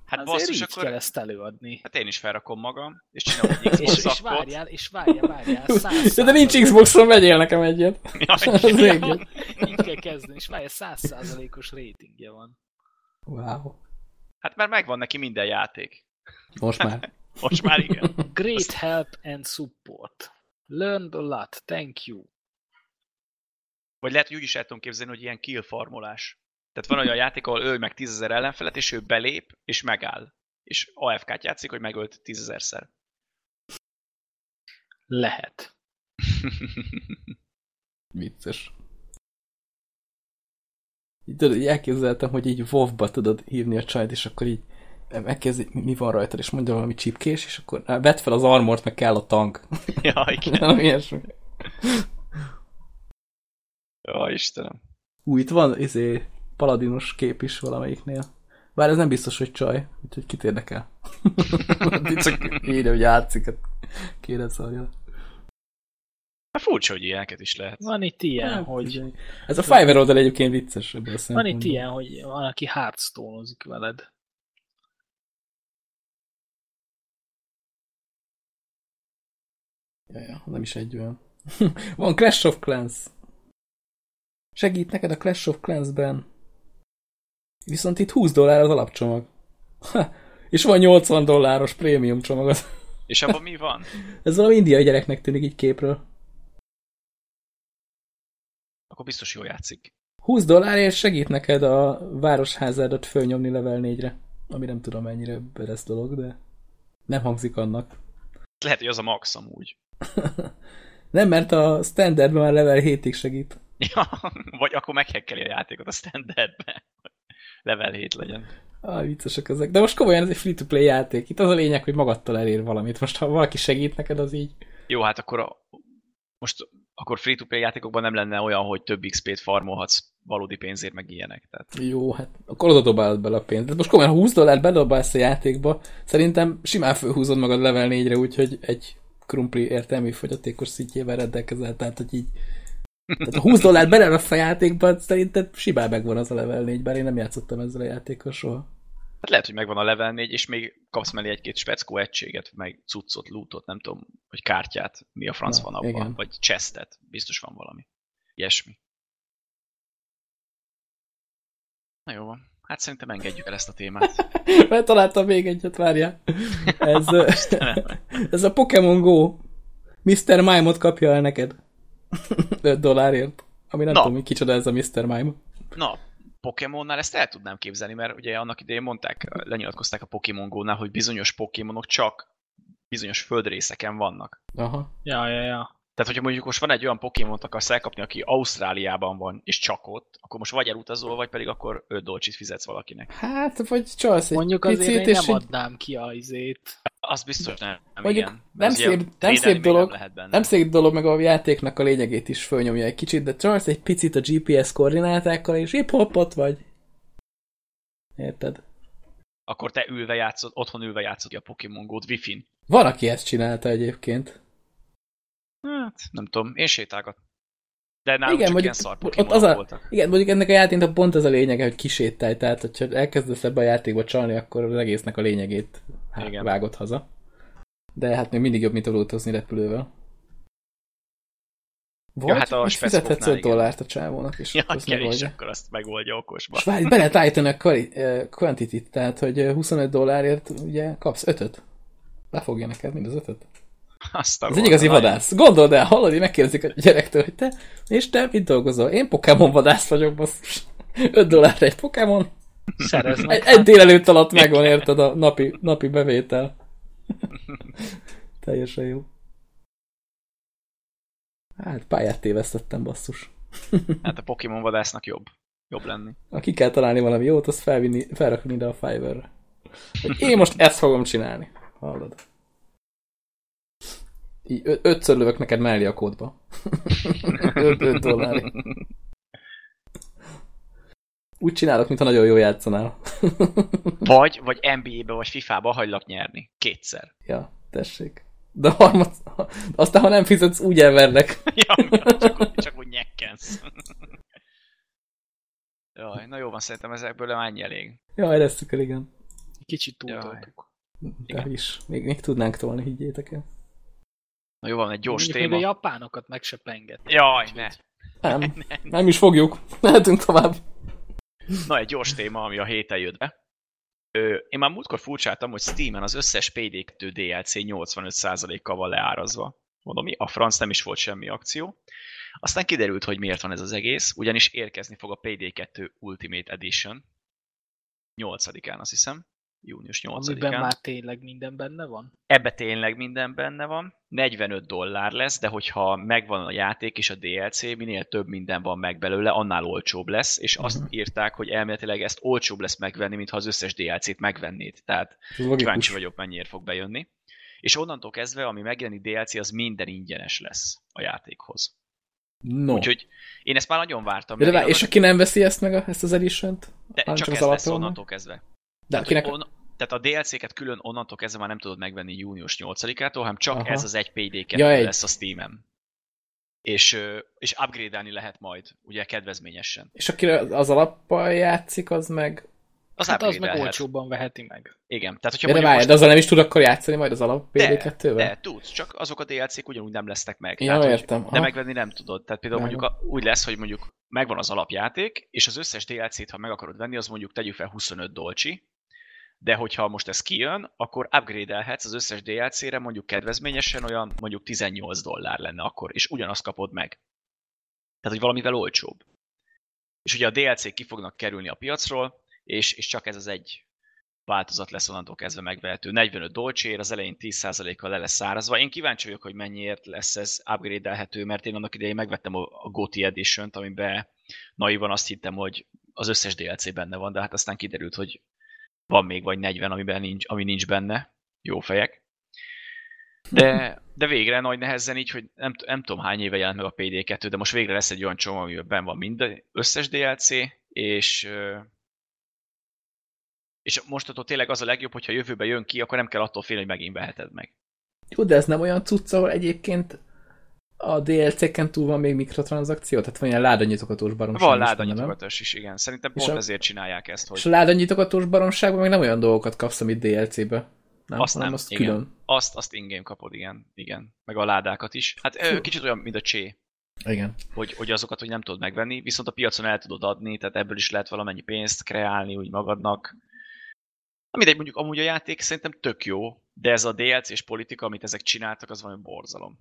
Hát
Azért
basszus,
így
akkor
kell ezt előadni.
hát én is felrakom magam, és csinálom egy
És,
Xbox
és
zakot.
várjál, és várjál, várjál, száz
De, de nincs Xboxon, vegyél nekem egyet.
Jaj,
Az
Ja, így kell kezdeni, és várjál, száz százalékos ratingje van.
Wow.
Hát már megvan neki minden játék.
Most már.
Most már igen.
Great help and support. Learned a lot, thank you.
Vagy lehet, hogy úgy is el tudom képzelni, hogy ilyen kill farmolás. Tehát van olyan játék, ahol öl meg tízezer ellenfelet, és ő belép, és megáll. És AFK-t játszik, hogy megölt tízezerszer.
Lehet.
Vicces. Így, tudod, így elképzeltem, hogy így WoW-ba tudod hívni a csajt, és akkor így megkezdi, mi van rajtad, és mondja valami csipkés, és akkor vedd fel az armort, meg kell a tank.
ja, igen.
Nem, ilyesmi.
Ja, Istenem.
Ú, itt van izé, paladinos kép is valamelyiknél. Bár ez nem biztos, hogy csaj, úgyhogy kit érdekel. Csak írja, hogy játszik, hát kéred szarja.
Hát furcsa, hogy ilyeneket is lehet.
Van itt ilyen,
Hát,
hogy.
Ez a Fiverr oldal egyébként vicces ebből a
van itt ilyen, hogy van, aki hearthstone veled.
Ja, ja, nem is egy olyan. Van Clash of Clans. Segít neked a Clash of Clans-ben. Viszont itt 20 dollár az alapcsomag. Ha, és van 80 dolláros prémium csomag.
És abban mi van?
Ez valami indiai gyereknek tűnik így képről.
Akkor biztos jól játszik.
20 dollárért segít neked a városházádat fölnyomni level 4-re. Ami nem tudom mennyire lesz dolog, de nem hangzik annak.
Lehet, hogy az a max amúgy.
Nem, mert a standardben már level 7-ig segít.
Ja, vagy akkor meghekkeli a játékot a standardbe. Level 7 legyen.
Ah, viccesek ezek. De most komolyan ez egy free-to-play játék. Itt az a lényeg, hogy magadtól elér valamit. Most ha valaki segít neked, az így...
Jó, hát akkor a, most akkor free-to-play játékokban nem lenne olyan, hogy több XP-t farmolhatsz valódi pénzért, meg ilyenek. Tehát
Jó, hát akkor oda dobálod bele a pénzt. De most komolyan, ha 20 dollár bedobálsz a játékba, szerintem simán fölhúzod magad level 4-re, úgyhogy egy krumpli értelmi fogyatékos szintjével rendelkezel, tehát hogy így tehát a 20 dollár beleraksz a játékba, szerinted simán megvan az a level 4, bár én nem játszottam ezzel a játékkal soha.
Hát lehet, hogy megvan a level 4, és még kapsz mellé egy-két speckó egységet, meg cuccot, lootot, nem tudom, hogy kártyát, mi a franc
Na,
van abban,
igen.
vagy chestet, biztos van valami. Ilyesmi. Na jó van. Hát szerintem engedjük el ezt a témát.
Mert találtam még egyet, várjál. Ez, ez a Pokémon Go. Mr. Mime-ot kapja el neked. 5 dollárért. Ami nem
Na.
tudom, hogy kicsoda ez a Mr. Mime.
Na, Pokémonnál ezt el tudnám képzelni, mert ugye annak idején mondták, lenyilatkozták a Pokémon Go-nál, hogy bizonyos Pokémonok csak bizonyos földrészeken vannak.
Aha.
Ja, ja, ja.
Tehát, hogyha mondjuk most van egy olyan Pokémont akarsz elkapni, aki Ausztráliában van, és csak ott, akkor most vagy elutazol, vagy pedig akkor 5 dolcsit fizetsz valakinek.
Hát, vagy csalsz egy
Mondjuk
picit,
azért én
és
nem
így-
adnám ki a izét.
Az biztos nem. nem
Mondjuk
igen.
nem szép- nem szép dolog,
Nem,
szép dolog, meg a játéknak a lényegét is fölnyomja egy kicsit, de csalsz egy picit a GPS koordinátákkal, és hip hopot vagy. Érted?
Akkor te ülve játszod, otthon ülve játszod a Pokémon Go-t Wi-Fi-n.
Van, aki ezt csinálta egyébként.
Hát, nem tudom, én sétálgat. De nálunk
Igen,
csak
mondjuk
ilyen szar
ott az a,
voltak.
igen, mondjuk ennek a játéknak pont az a lényege, hogy kisétálj, tehát hogyha elkezdesz ebbe a játékba csalni, akkor az egésznek a lényegét hát,
Igen.
vágod haza. De hát még mindig jobb, mint autózni repülővel. Vagy,
Ja, hát a
fizethetsz
speckóknál
5
igen.
dollárt a csávónak, és
Ja,
akkor azt
kell, és
megoldja.
akkor azt megoldja okosba.
És várj, be lehet állítani a quantity-t, tehát hogy eh, 25 dollárért ugye kapsz 5-öt. Befogja neked mind az 5-öt.
Azt a
Ez egy igazi
rohadt
vadász. Gondold el, hallod, így megkérdezik a gyerektől, hogy te, és te mit dolgozol? Én Pokémon vadász vagyok, basszus. 5 dollár egy Pokémon.
Szereznek.
Egy, egy délelőtt alatt megvan, érted, a napi, napi bevétel. Teljesen jó. Hát pályát tévesztettem, basszus.
Hát a Pokémon vadásznak jobb. Jobb lenni.
Ha ki kell találni valami jót, azt felvinni, felrakni ide a Fiverr-re. Hogy én most ezt fogom csinálni. Hallod? Így ö- ötször lövök neked mellé a kódba. 5 dollár. Úgy csinálok, mintha nagyon jól játszanál.
Vagy, vagy NBA-be, vagy FIFA-ba hagylak nyerni. Kétszer.
ja, tessék. De harmad, aztán ha nem fizetsz, úgy elverlek.
ja, csak, úgy, csak úgy nyekkensz. Jaj, na jó van, szerintem ezekből ennyi elég.
Ja, eresszük el, igen.
Kicsit túltoltuk.
De
Igen.
is. Még, még tudnánk tolni, higgyétek el.
Na jó van, egy gyors
Mondjuk még a
téma.
japánokat meg se penget.
Jaj, ne.
Nem, nem is fogjuk. Mehetünk tovább.
Na, egy gyors téma, ami a héten jött be. Ö, én már múltkor furcsáltam, hogy Steam-en az összes PD2 DLC 85%-kal van leárazva. Mondom, mi? A franc nem is volt semmi akció. Aztán kiderült, hogy miért van ez az egész, ugyanis érkezni fog a PD2 Ultimate Edition. 8-án, azt hiszem. Június 8-án.
Amiben már tényleg minden benne van?
Ebbe tényleg minden benne van. 45 dollár lesz, de hogyha megvan a játék és a DLC, minél több minden van meg belőle, annál olcsóbb lesz, és azt
Mhm.
írták, hogy elméletileg ezt olcsóbb lesz megvenni, mintha az összes DLC-t megvennéd. Tehát
logikus.
kíváncsi vagyok, mennyiért fog bejönni. És onnantól kezdve, ami megjelenik DLC, az minden ingyenes lesz a játékhoz.
No.
Úgyhogy én ezt már nagyon vártam.
de, de, és aki nem veszi ezt meg, a, ezt az edition-t?
de csak
az
ez lesz
alapról meg?
onnantól kezdve.
De
Tehát,
akinek...
on, tehát a DLC-ket külön onnantól kezdve már nem tudod megvenni június 8-ától, hanem csak
Aha.
ez az egy PD2
Ja, egy.
lesz a Steam-en. És, és upgrade-elni lehet majd, ugye kedvezményesen.
És aki az alappal játszik, az meg...
Az
Hát az meg olcsóbban veheti meg.
Igen, tehát hogyha
de
mondjuk
várj,
most...
de azzal nem is tud akkor játszani majd az alap
De,
PD2-vel?
de, tudsz, csak azok a DLC-k ugyanúgy nem lesznek meg.
Ja,
tehát,
értem.
De megvenni nem tudod. Tehát például
Nem.
mondjuk a, úgy lesz, hogy mondjuk megvan az alapjáték, és az összes DLC-t, ha meg akarod venni, az mondjuk tegyük fel 25 dolcsi, de hogyha most ez kijön, akkor upgrade-elhetsz az összes DLC-re mondjuk kedvezményesen olyan mondjuk 18 dollár lenne akkor, és ugyanazt kapod meg. Tehát, hogy valamivel olcsóbb. És ugye a DLC-k ki fognak kerülni a piacról, és, és csak ez az egy változat lesz onnantól kezdve megvehető. 45 dolcsér, az elején 10%-kal le lesz szárazva. Én kíváncsi vagyok, hogy mennyiért lesz ez upgrade-elhető, mert én annak idején megvettem a, GOTY Edition-t, amiben naivan azt hittem, hogy az összes DLC benne van, de hát aztán kiderült, hogy van még vagy 40, amiben nincs, ami nincs benne. Jó fejek. De, de végre nagy nehezen így, hogy nem, nem tudom hány éve jelent meg a PD2, de most végre lesz egy olyan csomag, amiben benn van minden összes DLC, és és mostantól tényleg az a legjobb, hogyha jövőben jön ki, akkor nem kell attól félni, hogy megint veheted meg.
Jó, de ez nem olyan cucc, ahol egyébként a DLC-ken túl van még mikrotranszakció? Tehát van ilyen ládanyitogatós baromság
Van ládanyitogatás is, igen. Szerintem
És
pont
a-
ezért csinálják ezt,
És
hogy
a ládanyitogatós baromságban meg nem olyan dolgokat kapsz, amit DLC-be. Nem,
azt nem,
azt
igen.
külön.
Azt, azt ingame kapod, igen. igen. Meg a ládákat is. Hát
Fú.
kicsit olyan, mint a csé,
Igen.
hogy, hogy azokat, hogy nem tudod megvenni, viszont a piacon el tudod adni, tehát ebből is lehet valamennyi pénzt kreálni úgy magadnak. Na mindegy, mondjuk amúgy a játék szerintem tök jó, de ez a DLC és politika, amit ezek csináltak, az valami borzalom.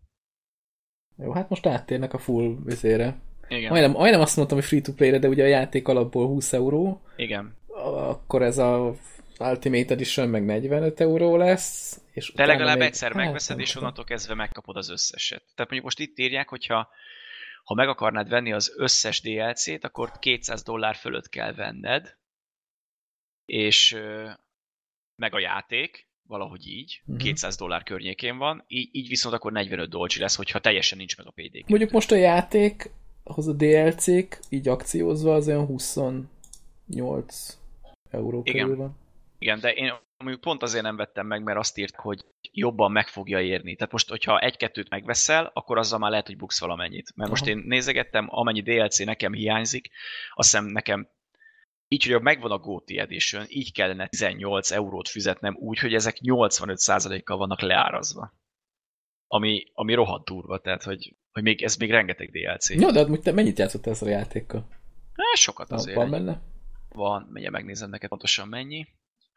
Jó, hát most áttérnek a full vizére.
Igen,
Majdnem, majdnem azt mondtam, hogy free-to-play-re, de ugye a játék alapból 20 euró,
igen.
akkor ez a Ultimate Edition meg 45 euró lesz. És
De
utána
legalább
még-
egyszer
hát,
megveszed,
nem
és onnantól kezdve megkapod az összeset. Tehát mondjuk most itt írják, hogyha ha meg akarnád venni az összes DLC-t, akkor 200 dollár fölött kell venned, és meg a játék, valahogy így,
Mhm.
200 dollár környékén van, így, így viszont akkor 45 dolcsi lesz, hogyha teljesen nincs meg a PD.
Mondjuk most a játék, ahhoz a DLC-k, így akciózva az olyan 28 euró
Igen.
körül van.
Igen, de én mondjuk pont azért nem vettem meg, mert azt írt, hogy jobban meg fogja érni. Tehát most, hogyha egy-kettőt megveszel, akkor azzal már lehet, hogy buksz valamennyit. Mert most
Aha.
én nézegettem, amennyi DLC nekem hiányzik, azt hiszem nekem így, hogy megvan a GOTY Edition, így kellene 18 eurót fizetnem úgy, hogy ezek 85%-kal vannak leárazva. Ami, ami rohadt durva, tehát hogy, hogy még, ez még rengeteg DLC.
Jó, de hát te mennyit játszottál ezzel a játékkal?
Hát sokat azért.
Van benne?
Van, mindjárt megnézem neked pontosan mennyi.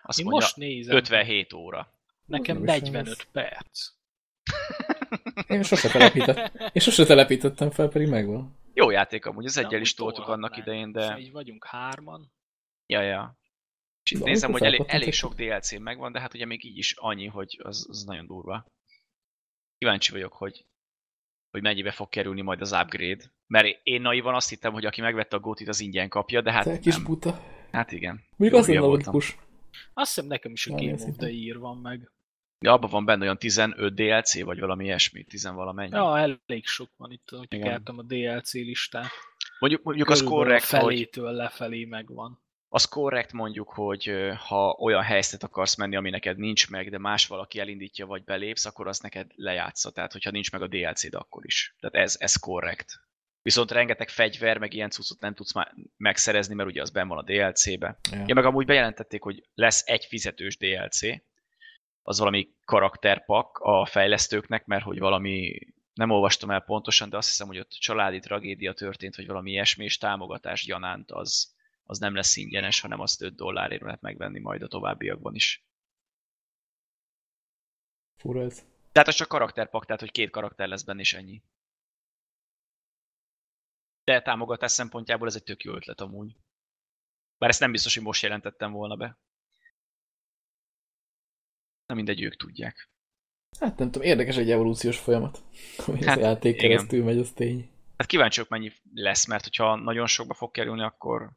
Azt
Én
mondja,
most nézem.
57 óra.
Nekem
Nem is olyan
45
rossz.
perc.
Én sose telepítettem. Én sose telepítettem fel, pedig megvan.
Jó játék amúgy, az egyel is toltuk annak idején, de
Így vagyunk hárman.
Ja, ja. És itt
De
nézem, hogy elég, elég sok DLC megvan, de hát ugye még így is annyi, hogy az, az nagyon durva. Kíváncsi vagyok, hogy, hogy mennyibe fog kerülni majd az upgrade. Mert én naivan azt hittem, hogy aki megvette a gótit, az ingyen kapja, de hát
Te kis
nem.
buta.
Hát igen.
Mondjuk
Jó
az lenne logikus.
Azt hiszem nekem is a Game of the Year van meg.
De abban van benne olyan 15 DLC, vagy valami ilyesmi, 10 valamennyi.
Ja, elég sok van itt, hogy keltem a DLC listát.
Mondjuk, mondjuk az
Körülbelül
korrekt,
a
hogy
felétől lefelé megvan.
Az korrekt mondjuk, hogy ha olyan helyzetet akarsz menni, ami neked nincs meg, de más valaki elindítja, vagy belépsz, akkor az neked lejátsza. Tehát, hogyha nincs meg a DLC-d, akkor is. Tehát ez, ez korrekt. Viszont rengeteg fegyver, meg ilyen cuccot nem tudsz már megszerezni, mert ugye az benn van a DLC-be.
Ja.
Ja, meg amúgy bejelentették, hogy lesz egy fizetős DLC, az valami karakterpak a fejlesztőknek, mert hogy valami, nem olvastam el pontosan, de azt hiszem, hogy ott családi tragédia történt, vagy valami ilyesmi, és támogatás gyanánt az, az nem lesz ingyenes, hanem azt 5 dollárért lehet megvenni majd a továbbiakban is.
Fura ez.
Tehát az csak karakterpak, tehát hogy két karakter lesz benne, és ennyi. De támogatás szempontjából ez egy tök jó ötlet amúgy. Bár ezt nem biztos, hogy most jelentettem volna be. Na mindegy, ők tudják.
Hát nem tudom, érdekes egy evolúciós folyamat. Ami hát,
Hát,
a játék
igen.
keresztül megy, az tény.
Hát kíváncsi vagyok, mennyi lesz, mert hogyha nagyon sokba fog kerülni, akkor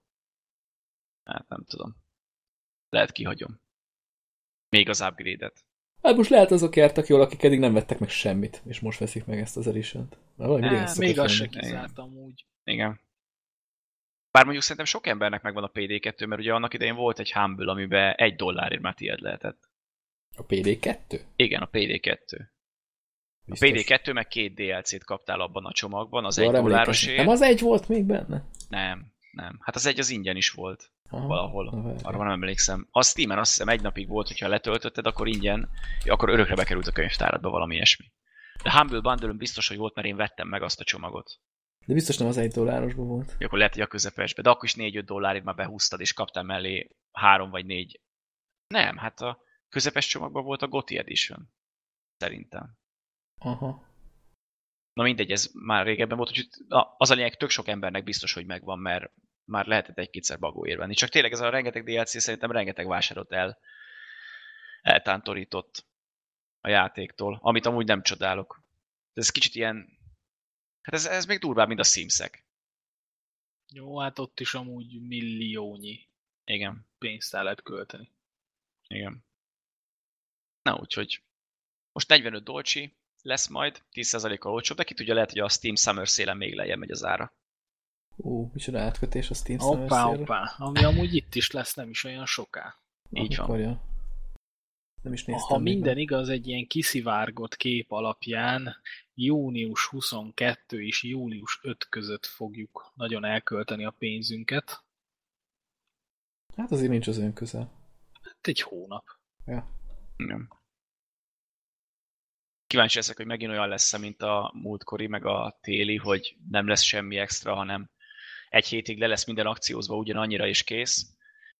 hát nem tudom. Lehet kihagyom. Még az upgrade-et.
Hát most lehet azok jártak jól, akik eddig nem vettek meg semmit, és most veszik meg ezt az edition-t. Szokott
Még az se kizártam úgy.
Igen. Bár mondjuk szerintem sok embernek megvan a PD2, mert ugye annak idején volt egy Humble, amiben egy dollárért már tiéd lehetett.
A PD2?
Igen, a PD2. A
Biztos.
PD2 meg két DLC-t kaptál abban a csomagban, az
Arra
egy dollárosért.
Nem az egy volt még benne?
Nem, nem. Hát az egy az ingyen is volt
Aha.
valahol.
Várj.
Arra nem emlékszem. A Steam-en azt hiszem egy napig volt, hogyha letöltötted, akkor ingyen, ja, akkor örökre bekerült a könyvtáradba valami ilyesmi. De Humble bundle biztos, hogy volt, mert én vettem meg azt a csomagot.
De biztos nem az egy dollárosban volt.
Ja, akkor lehet, hogy a közepesbe. De akkor is 4-5 dollárért már behúztad, és kaptál mellé 3 vagy 4. Nem, hát a közepes csomagban volt a GOTY Edition. Szerintem.
Aha.
Na mindegy, ez már régebben volt, úgyhogy az a lényeg, tök sok embernek biztos, hogy megvan, mert már lehetett egy-kétszer bagóért venni. Csak tényleg ez a rengeteg DLC szerintem rengeteg vásárot el eltántorított a játéktól, amit amúgy nem csodálok. Ez kicsit ilyen, hát ez, ez még durvább, mint a Simsek.
Jó, hát ott is amúgy milliónyi
Igen,
pénzt el lehet költeni.
igen. Na úgyhogy most 45 dolcsi lesz majd, 10%-kal olcsóbb, de ki tudja, lehet, hogy a Steam Summer szélen még lejjebb megy az ára.
Ú, micsoda átkötés a Steam
Hoppá,
Summer
hoppá. Ami amúgy itt is lesz, nem is olyan soká.
Így van.
Akkor, ja. Nem is néztem.
Ha minden
meg.
igaz, egy ilyen kiszivárgott kép alapján június 22 és július 5 között fogjuk nagyon elkölteni a pénzünket.
Hát azért nincs az olyan közel.
Hát egy hónap.
Ja.
Igen. Kíváncsi leszek, hogy megint olyan lesz mint a múltkori, meg a téli, hogy nem lesz semmi extra, hanem egy hétig le lesz minden akciózva ugyanannyira is kész,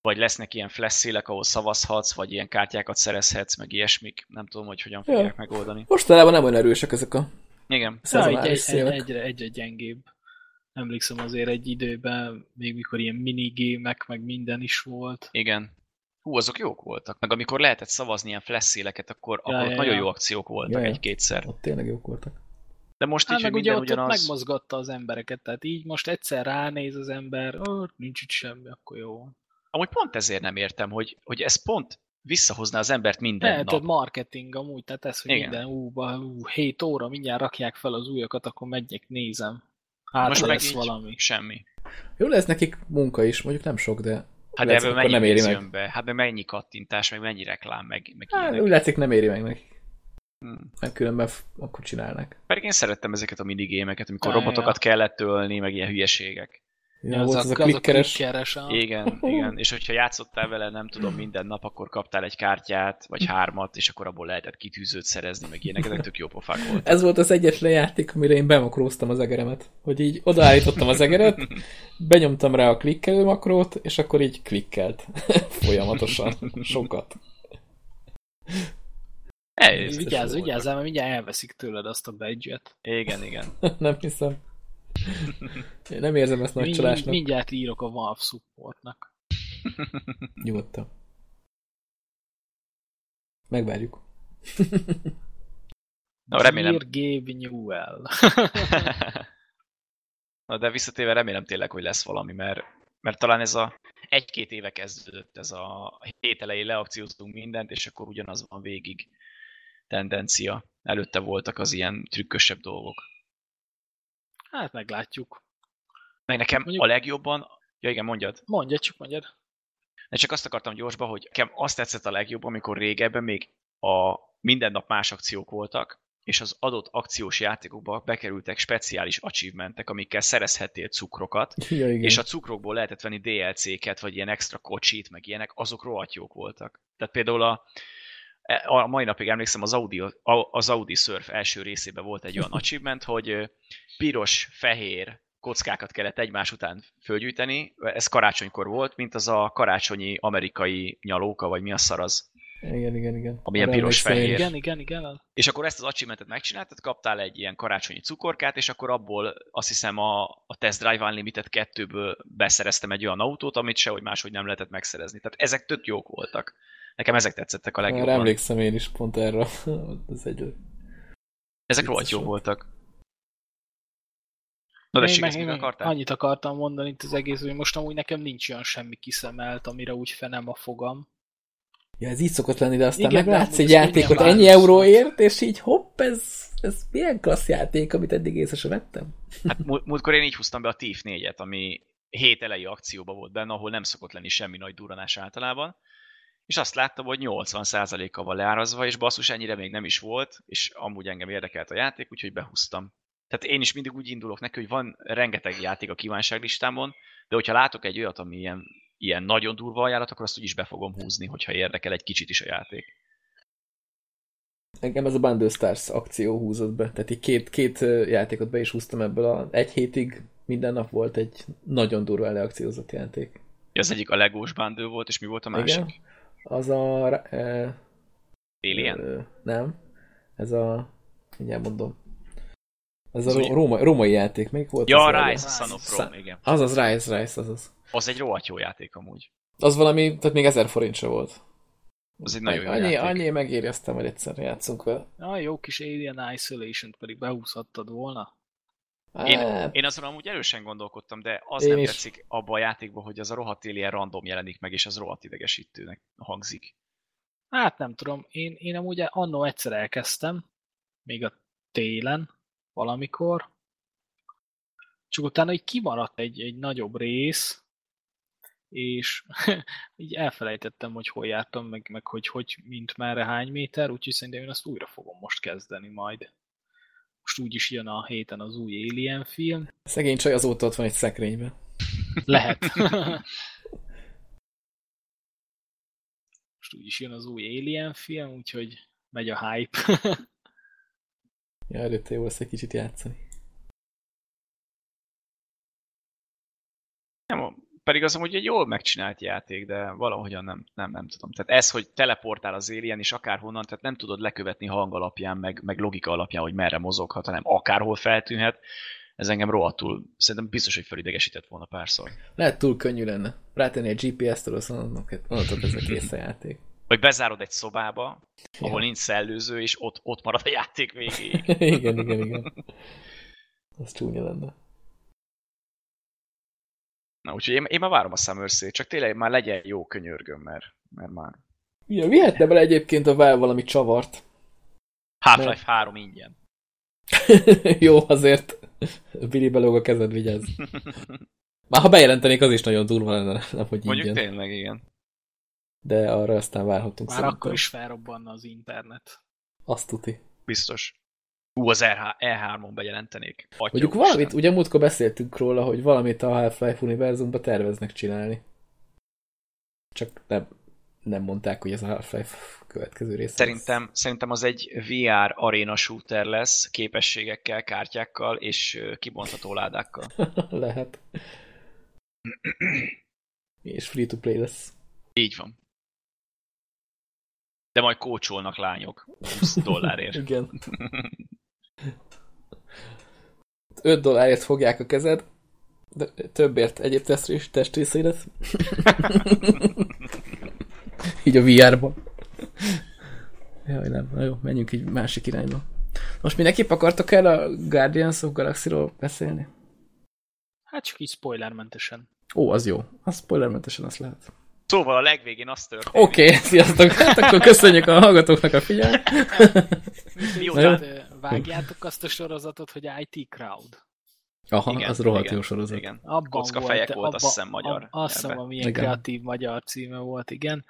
vagy lesznek ilyen flash szélek, ahol szavazhatsz, vagy ilyen kártyákat szerezhetsz, meg ilyesmik. Nem tudom, hogy hogyan
Ja.
fogják megoldani.
Mostanában nem olyan erősek ezek a
Igen.
Ja, egy, egy, egyre, egyre gyengébb. Emlékszem azért egy időben, még mikor ilyen minigémek, meg minden is volt.
Igen. Hú, azok jók voltak. Meg amikor lehetett szavazni ilyen flash széleket, akkor,
Ja,
akkor
ja,
nagyon
ja.
jó akciók voltak
Ja, ja.
egy-kétszer.
Ott tényleg jók voltak.
De most
Hát
így, hogy
meg ugye
minden
ott, ott
ugyanaz.
megmozgatta az embereket, tehát így most egyszer ránéz az ember, nincs itt semmi, akkor jó.
Amúgy pont ezért nem értem, hogy, hogy ez pont visszahozná az embert minden
Ne,
nap.
tehát marketing amúgy, tehát ez, hogy
Igen.
minden, ú, ba, ú, 7 óra, mindjárt rakják fel az újakat, akkor megyek, nézem. Hát
Most meg
lesz
így
valami.
semmi.
Jó lesz nekik munka is, mondjuk nem sok, de
Hát
Látszik,
ebből mennyi
nem éri meg.
be? Hát meg mennyi kattintás, meg mennyi reklám, meg, meg
hát,
ilyenek.
úgy látszik nem éri meg nekik.
Hmm.
Mert különben akkor csinálnak.
Pedig én szerettem ezeket a minigémeket, amikor
Ja,
robotokat
ja.
kellett ölni, meg ilyen hülyeségek.
Ja, volt az, a
az
klikkeres.
a klikkeres a...
Igen, igen. És hogyha játszottál vele, nem tudom, minden nap, akkor kaptál egy kártyát, vagy hármat, és akkor abból lehetett kitűzőt szerezni, meg ilyenek. Ezek tök jó pofák voltak.
Ez volt az egyetlen játék, amire én bemakróztam az egeremet. Hogy így odaállítottam az egeret, benyomtam rá a klikkelő makrót, és akkor így klikkelt. Folyamatosan. Sokat.
Ez,
Vigyázz, vigyázz, mert mindjárt elveszik tőled azt a badge-et.
igen, igen.
nem hiszem. Én nem érzem ezt nagy
Mind,
csalásnak.
mindjárt írok a Valve supportnak.
Nyugodtan. Megvárjuk.
Na, remélem.
Dear Gabe Newell.
Na, de visszatérve remélem tényleg, hogy lesz valami, mert, mert talán ez a egy-két éve kezdődött ez a hét elején leakcióztunk mindent, és akkor ugyanaz van végig tendencia. Előtte voltak az ilyen trükkösebb dolgok.
Hát meglátjuk.
Meg nekem
Mondjuk-
a legjobban, ja igen, mondjad,
Mondja, csak mondjad.
de csak azt akartam gyorsba, hogy nekem azt tetszett a legjobban, amikor régebben még a minden nap más akciók voltak, és az adott akciós játékokba bekerültek speciális achievementek, amikkel szerezhettél cukrokat,
Ja, igen.
és a cukrokból lehetett venni DLC-ket, vagy ilyen extra kocsit, meg ilyenek, azok rohadt jók voltak. Tehát például a, a mai napig emlékszem, az Audi, az Audi Surf első részében volt egy olyan achievement, hogy ö, piros, fehér kockákat kellett egymás után fölgyűjteni, ez karácsonykor volt, mint az a karácsonyi amerikai nyalóka, vagy mi a szar az.
Igen, igen, igen.
Ami ilyen
Arra
piros
emlékszem én
fehér.
is.
Igen, igen, igen.
És akkor ezt az achievementet megcsináltad, kaptál egy ilyen karácsonyi cukorkát, és akkor abból azt hiszem a, a Test Drive Unlimited 2-ből beszereztem egy olyan autót, amit sehogy máshogy nem lehetett megszerezni. Tehát ezek tök jók voltak. Nekem ezek tetszettek a legjobban.
emlékszem én is pont erre. Az egy...
Ezek rohadt
volt.
voltak. Na de még
meg
akartál?
annyit akartam mondani itt az egész, hogy most amúgy nekem nincs olyan semmi kiszemelt, amire úgy fenem a fogam.
Ja, ez így szokott lenni, de aztán
Igen,
meglátsz egy játékot
könnyen
ennyi euróért, és így hopp, ez, ez milyen klassz játék, amit eddig észre sem vettem.
Hát múlt- múltkor én így húztam be a TIF 4-et, ami hét elejé akcióban volt benne, ahol nem szokott lenni semmi nagy duranás általában. És azt láttam, hogy 80%-kal van leárazva, és basszus ennyire még nem is volt, és amúgy engem érdekelt a játék, úgyhogy behúztam. Tehát én is mindig úgy indulok neki, hogy van rengeteg játék a kívánságlistámon, de hogyha látok egy olyat, ami ilyen, ilyen nagyon durva ajánlat, akkor azt úgyis be fogom húzni, hogyha érdekel egy kicsit is a játék.
Engem ez a Bundle Stars akció húzott be. Tehát így két, két játékot be is húztam ebből. A, egy hétig minden nap volt egy nagyon durva leakciózott játék.
Az egyik a Legós bundle volt, és mi volt a másik?
Igen. Az a... E,
Alien?
Ö, nem. Ez a... Mindjárt mondom. Ez
Az
a
úgy-
római, római játék. Melyik volt?
Ja,
az
Rise,
az?
Son of Rome, igen.
Azaz, Rise, Rise, azaz.
Az egy rohadt jó játék amúgy.
Az valami, tehát még ezer forint se volt.
Az egy nagyon jó
annyi,
játék.
annyi megéri aztán, hogy egyszer játszunk vele.
A jó kis Alien Isolation-t pedig behúzhattad volna.
Én,
Hát,
én azon amúgy erősen gondolkodtam, de az
Én
nem
is.
tetszik abba a játékban, hogy az a rohadt alien random jelenik meg, és az rohadt idegesítőnek hangzik.
Hát nem tudom, én, én amúgy annó egyszer elkezdtem, még a télen, valamikor, csak utána így kimaradt egy, egy nagyobb rész, és így elfelejtettem, hogy hol jártam, meg, meg hogy, hogy mint merre hány méter, úgyhogy szerintem én azt újra fogom most kezdeni majd. Most úgyis jön a héten az új Alien film.
szegény csaj azóta ott van egy szekrényben.
Lehet. Most úgyis jön az új Alien film, úgyhogy megy a hype.
Ja, előtte jó lesz egy kicsit játszani.
Nem, pedig az amúgy egy jól megcsinált játék, de valahogyan nem, nem, nem tudom. Tehát ez, hogy teleportál az alien, és akárhonnan, tehát nem tudod lekövetni hang alapján, meg, meg logika alapján, hogy merre mozoghat, hanem akárhol feltűnhet. Ez engem rohadtul, szerintem biztos, hogy felidegesített volna párszor.
Lehet túl könnyű lenne. Rátenni egy GPS-től, azt mondod, onnantól ez a kész a játék.
Vagy bezárod egy szobába, ahol
Ja.
nincs szellőző, és ott, ott marad a játék végéig.
igen, igen, igen. Az csúnya lenne.
Na, úgyhogy én, én már várom a summer csak tényleg már legyen jó könyörgöm, mert, mert már...
Ja, vihetne bele egyébként a Valve valami csavart.
Half-Life 3 ingyen.
Jó, azért Billy belóg a kezed, vigyázz. Már ha bejelentenék, az is nagyon durva lenne, nem hogy
Mondjuk
ingyen.
tényleg, igen.
De arra aztán várhatunk
Már
szerintem.
akkor is felrobbanna az internet.
Azt tuti.
Biztos. Ú, az RH, E3-on bejelentenék. Atya
Mondjuk valamit, ugye múltkor beszéltünk róla, hogy valamit a Half-Life univerzumban terveznek csinálni. Csak nem, nem mondták, hogy ez a Half-Life következő része.
Szerintem, szerintem az egy VR arena shooter lesz, képességekkel, kártyákkal és kibontható ládákkal.
lesz. Lehet. És free-to-play lesz.
Így van. De majd kócsolnak lányok 20 dollárért.
Igen. 5 dollárért fogják a kezed, de többért egyéb testrész, testrészeidet. így a VR-ban. Jaj, nem. Na jó, menjünk így másik irányba. Most mindenképp akartok el a Guardians of Galaxy-ról beszélni?
Hát csak így spoilermentesen.
Ó, az jó. Az spoilermentesen azt lehet.
Szóval a legvégén azt történt.
Oké, okay, sziasztok! Hát akkor köszönjük a hallgatóknak a figyelmet. Jó.
Hát, vágjátok azt a sorozatot, hogy IT Crowd.
Aha,
Igen,
az rohadt
igen,
jó sorozat.
Igen.
Abban
Kocka fejek volt, azt hiszem, magyar
Azt hiszem, amilyen
Igen.
kreatív magyar címe volt, igen.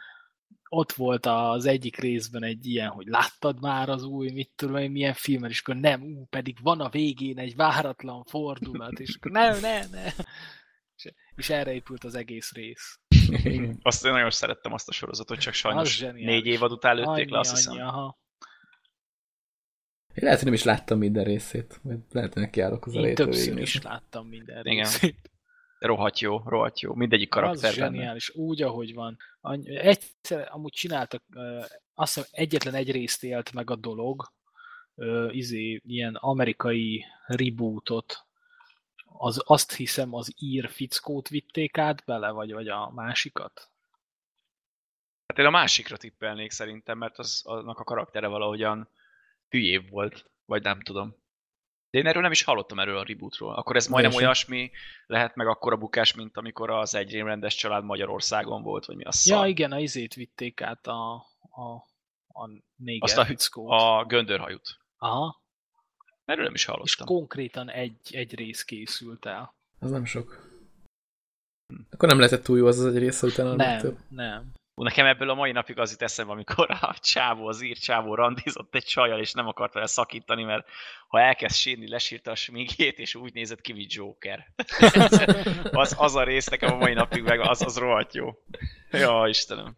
ott volt az egyik részben egy ilyen, hogy láttad már az új, mit tudom én, milyen filmet, és akkor nem, ú, pedig van a végén egy váratlan fordulat, és akkor nem, nem, nem. És, és erre épült az egész rész.
Azt én nagyon szerettem azt a sorozatot, csak sajnos négy évad után lőtték le, azt
annyi,
hiszem.
aha.
Én lehet, hogy nem is láttam minden részét. Majd lehet, hogy nekiállok az
Én
elejétől
többször
végignézni.
is láttam minden
Igen.
részét.
Rohadt jó, rohadt jó. Mindegyik
Az
karakter benne.
zseniális, úgy, ahogy van. Annyi- Egyszer amúgy csináltak, azt hiszem egyetlen egy részt élt meg a dolog, izé, ilyen amerikai rebootot, az, azt hiszem az ír fickót vitték át bele, vagy, vagy a másikat.
Hát én a másikra tippelnék szerintem, mert az, annak a karaktere valahogyan hülyébb volt, vagy nem tudom. De én erről nem is hallottam erről a rebootról. Akkor ez majdnem olyasmi lehet meg akkor a bukás, mint amikor az egy rendes család Magyarországon volt, vagy mi a szar.
Ja, igen, a izét vitték át a, a, a néger
Azt a,
fickót.
a göndörhajút.
Aha,
Erről nem is
és
hallottam.
konkrétan egy, egy rész készült el.
Az nem sok. Akkor nem lehetett túl jó az az egy része után a
Nem,
legtöbb.
nem.
Nekem ebből a mai napig az itt eszembe, amikor a csávó, az ír csávó randizott egy csajjal, és nem akart vele szakítani, mert ha elkezd sírni, lesírta a sminkjét, és úgy nézett ki, mint Joker. az, az a rész nekem a mai napig meg, az, az rohadt jó. Ja, Istenem.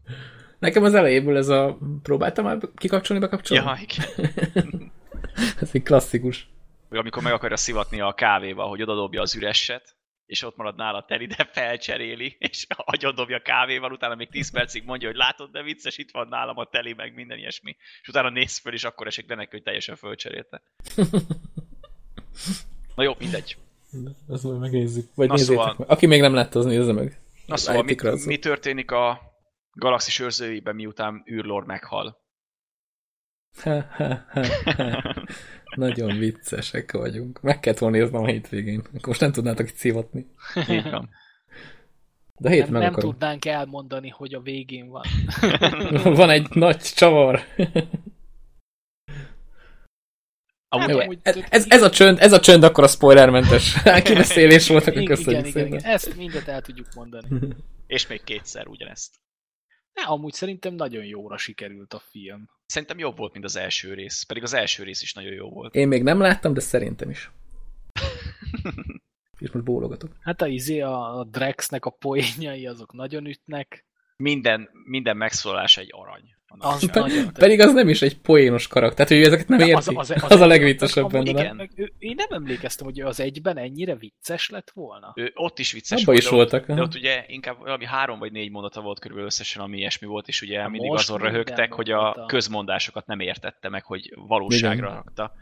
Nekem az elejéből ez a... Próbáltam már kikapcsolni, bekapcsolni?
Ja, igen.
Ez egy klasszikus.
Vagy amikor meg akarja szivatni a kávéba, hogy odadobja az üresset, és ott marad nála teli, de felcseréli, és agyondobja kávéval, utána még 10 percig mondja, hogy látod, de vicces, itt van nálam a teli, meg minden ilyesmi. És utána néz föl, és akkor esik neki, hogy teljesen fölcserélte. Na jó, mindegy.
Azt majd megnézzük. Vagy
Na
nézzétek
szóval-
meg. Aki még nem látta, az nézze meg.
Na szóval, mi, mi történik a galaxis őrzőiben, miután űrlord meghal?
Ha, ha, ha, ha. Nagyon viccesek vagyunk. Meg kellett volna néznem a hétvégén. Akkor most nem tudnátok itt szívatni.
Így van.
De hét
Nem,
meg
nem
akarom.
tudnánk elmondani, hogy a végén van.
Van egy nagy csavar.
Amúgy,
Jó,
amúgy
ez, ez, ez, a csönd, ez a csönd akkor a spoilermentes kibeszélés volt, akkor
Igen,
köszönjük
igen, igen,
szépen.
ezt mindet el tudjuk mondani.
és még kétszer ugyanezt.
De amúgy szerintem nagyon jóra sikerült a film.
Szerintem jobb volt, mint az első rész, pedig az első rész is nagyon jó volt.
Én még nem láttam, de szerintem is. És most bólogatok.
Hát a izé, a, a Drexnek a poénjai, azok nagyon ütnek.
Minden, minden megszólalás egy arany.
Az
Pe-
nagyon
pedig az nem is egy poénos karakter, tehát hogy ő ezeket nem
De
érti. Az,
az,
az,
az,
az, a legviccesebb benne.
igen.
Meg ő- Én nem emlékeztem, hogy az egyben ennyire vicces lett volna.
Ő, ott is vicces
Abba
volt,
is
de ott,
voltak.
de ott ugye inkább valami három vagy négy mondata volt körülbelül összesen, ami ilyesmi volt, és ugye
Hát
mindig azon röhögtek, hogy a közmondásokat nem értette meg, hogy valóságra rakta.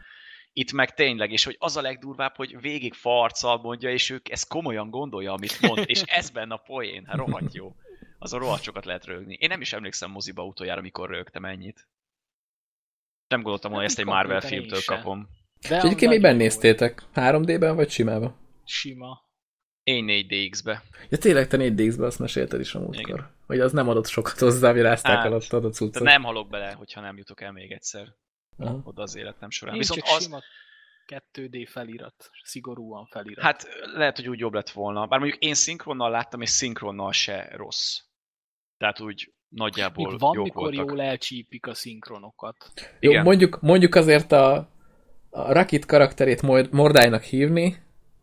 Itt meg tényleg, és hogy az a legdurvább, hogy végig farccal mondja, és ők ezt komolyan gondolja, amit mond, és ez benne a poén, hát rohadt jó. Azon rohadt sokat lehet rögni. Én nem is emlékszem moziba utoljára, mikor rögtem ennyit. Nem gondoltam, hogy ezt egy Marvel filmtől kapom.
De
egyébként miben néztétek? 3D-ben vagy simában?
volt. Sima.
Én 4DX-be.
Ja tényleg te 4DX-be azt mesélted is a múltkor.
Igen.
Hogy az nem adott sokat hozzá, virázták
Hát,
alatt adott
Tehát
cuccot.
nem halok bele, hogyha nem jutok el még egyszer
Aha.
oda az életem során.
Én
Viszont az,
sima 2D felirat. Szigorúan felirat.
hát lehet, hogy úgy jobb lett volna. Bár mondjuk én szinkronnal láttam, és szinkronnal se rossz. Tehát úgy nagyjából
Még van,
jók
mikor
voltak.
jól elcsípik a szinkronokat.
Jó,
Igen.
mondjuk, mondjuk azért a, a Rakit karakterét Mord- Mordájnak hívni,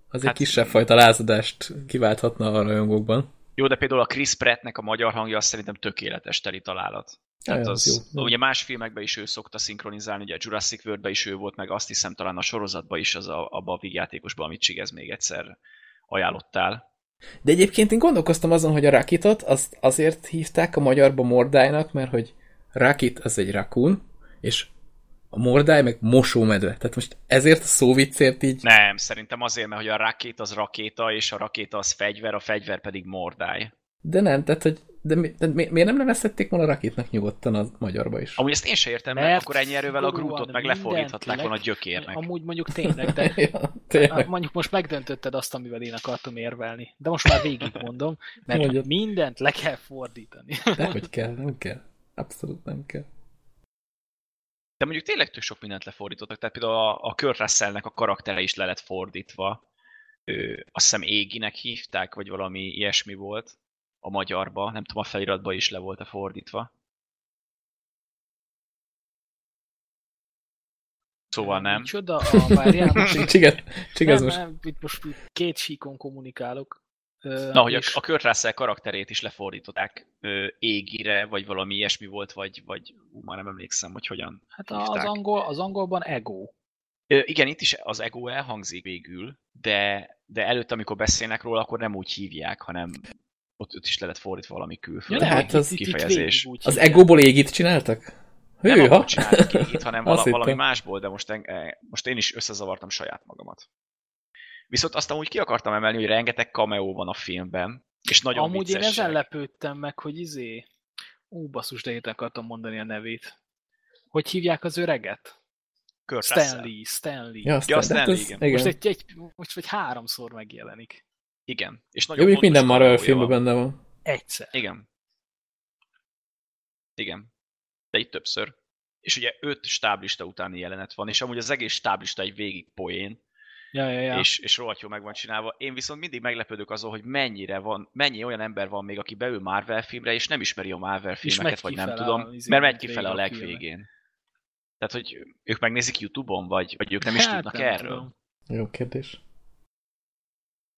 az egy
Hát-
kisebb fajta lázadást kiválthatna a rajongókban.
Jó, de például a Chris Prattnek a magyar hangja az szerintem tökéletes teli találat. Tehát az,
az jó.
ugye más filmekben is ő szokta szinkronizálni, ugye a Jurassic World-ben is ő volt, meg azt hiszem talán a sorozatban is, az a, abban a vígjátékosban, amit Csigez még egyszer ajánlottál.
De egyébként én gondolkoztam azon, hogy a Rakitot azt azért hívták a magyarba Mordájnak, mert hogy Rakit az egy rakun, és a Mordáj meg mosómedve. Tehát most ezért a szóviccért így...
Nem, szerintem azért, mert hogy a rakét az rakéta, és a rakéta az fegyver, a fegyver pedig mordály.
De nem, tehát hogy de, mi, de mi, miért nem nevezhették volna Rakitnak nyugodtan a magyarba is?
Amúgy ezt én sem értem, mert,
Mert
akkor ennyi erővel a Grootot meg lefordíthatták volna
leg-
gyökérnek.
Amúgy mondjuk tényleg, de
ja, tényleg.
mondjuk most megdöntötted azt, amivel én akartam érvelni. De most már végig mondom, mert
Mondjad.
mindent le kell fordítani.
De hogy kell, nem kell. Abszolút nem kell.
De mondjuk tényleg tök sok mindent lefordítottak, tehát például a, a Kurt Russellnek a karaktere is le lett fordítva. Ő, azt hiszem Éginek hívták, vagy valami ilyesmi volt a magyarba, nem tudom, a feliratba is le volt a fordítva. Szóval nem.
Csoda, a várjál, most
igen,
igen,
most.
itt most két síkon kommunikálok.
Na, hogy a, a Kurt Russell karakterét is lefordították ö, égire, vagy valami ilyesmi volt, vagy, vagy ú, már nem emlékszem, hogy hogyan
Hát
hívták.
az, angol, az angolban ego.
Ö, igen, itt is az ego elhangzik végül, de, de előtt, amikor beszélnek róla, akkor nem úgy hívják, hanem ott, ott is le lett fordítva valami külföldi
Tehát
itt-
az
itt- itt
kifejezés.
végig úgy
Az egóból égit csináltak?
Nem
Hűha!
abból csináltak égit, hanem vala, valami másból, de most, en, eh, most én is összezavartam saját magamat. Viszont azt amúgy ki akartam emelni, hogy rengeteg cameo van a filmben, és nagyon
Amúgy én
viccesek.
ezen lepődtem meg, hogy izé... Ú, basszus, de itt akartam mondani a nevét. Hogy hívják az öreget?
Kurt Russell.
Stanley, Stanley.
Ja, aztán,
Stan
hát
Lee,
ez-
igen.
igen.
Most, egy, egy, most vagy háromszor megjelenik.
Igen. És
Jó,
nagyon
mondjuk minden Marvel filmben
van.
benne van.
Egyszer.
Igen. Igen. De itt többször. És ugye öt stáblista utáni jelenet van, és amúgy az egész stáblista egy végig poén,
Ja, ja, ja.
és, és rohadt jó meg van csinálva. Én viszont mindig meglepődök azon, hogy mennyire van, mennyi olyan ember van még, aki beül Marvel filmre, és nem ismeri a Marvel filmeket, vagy nem tudom,
a- izé,
mert megy kifele a legvégén. Tehát, hogy ők megnézik Youtube-on, vagy, vagy ők nem is
Hát,
tudnak
nem
erről.
tudom.
Jó kérdés.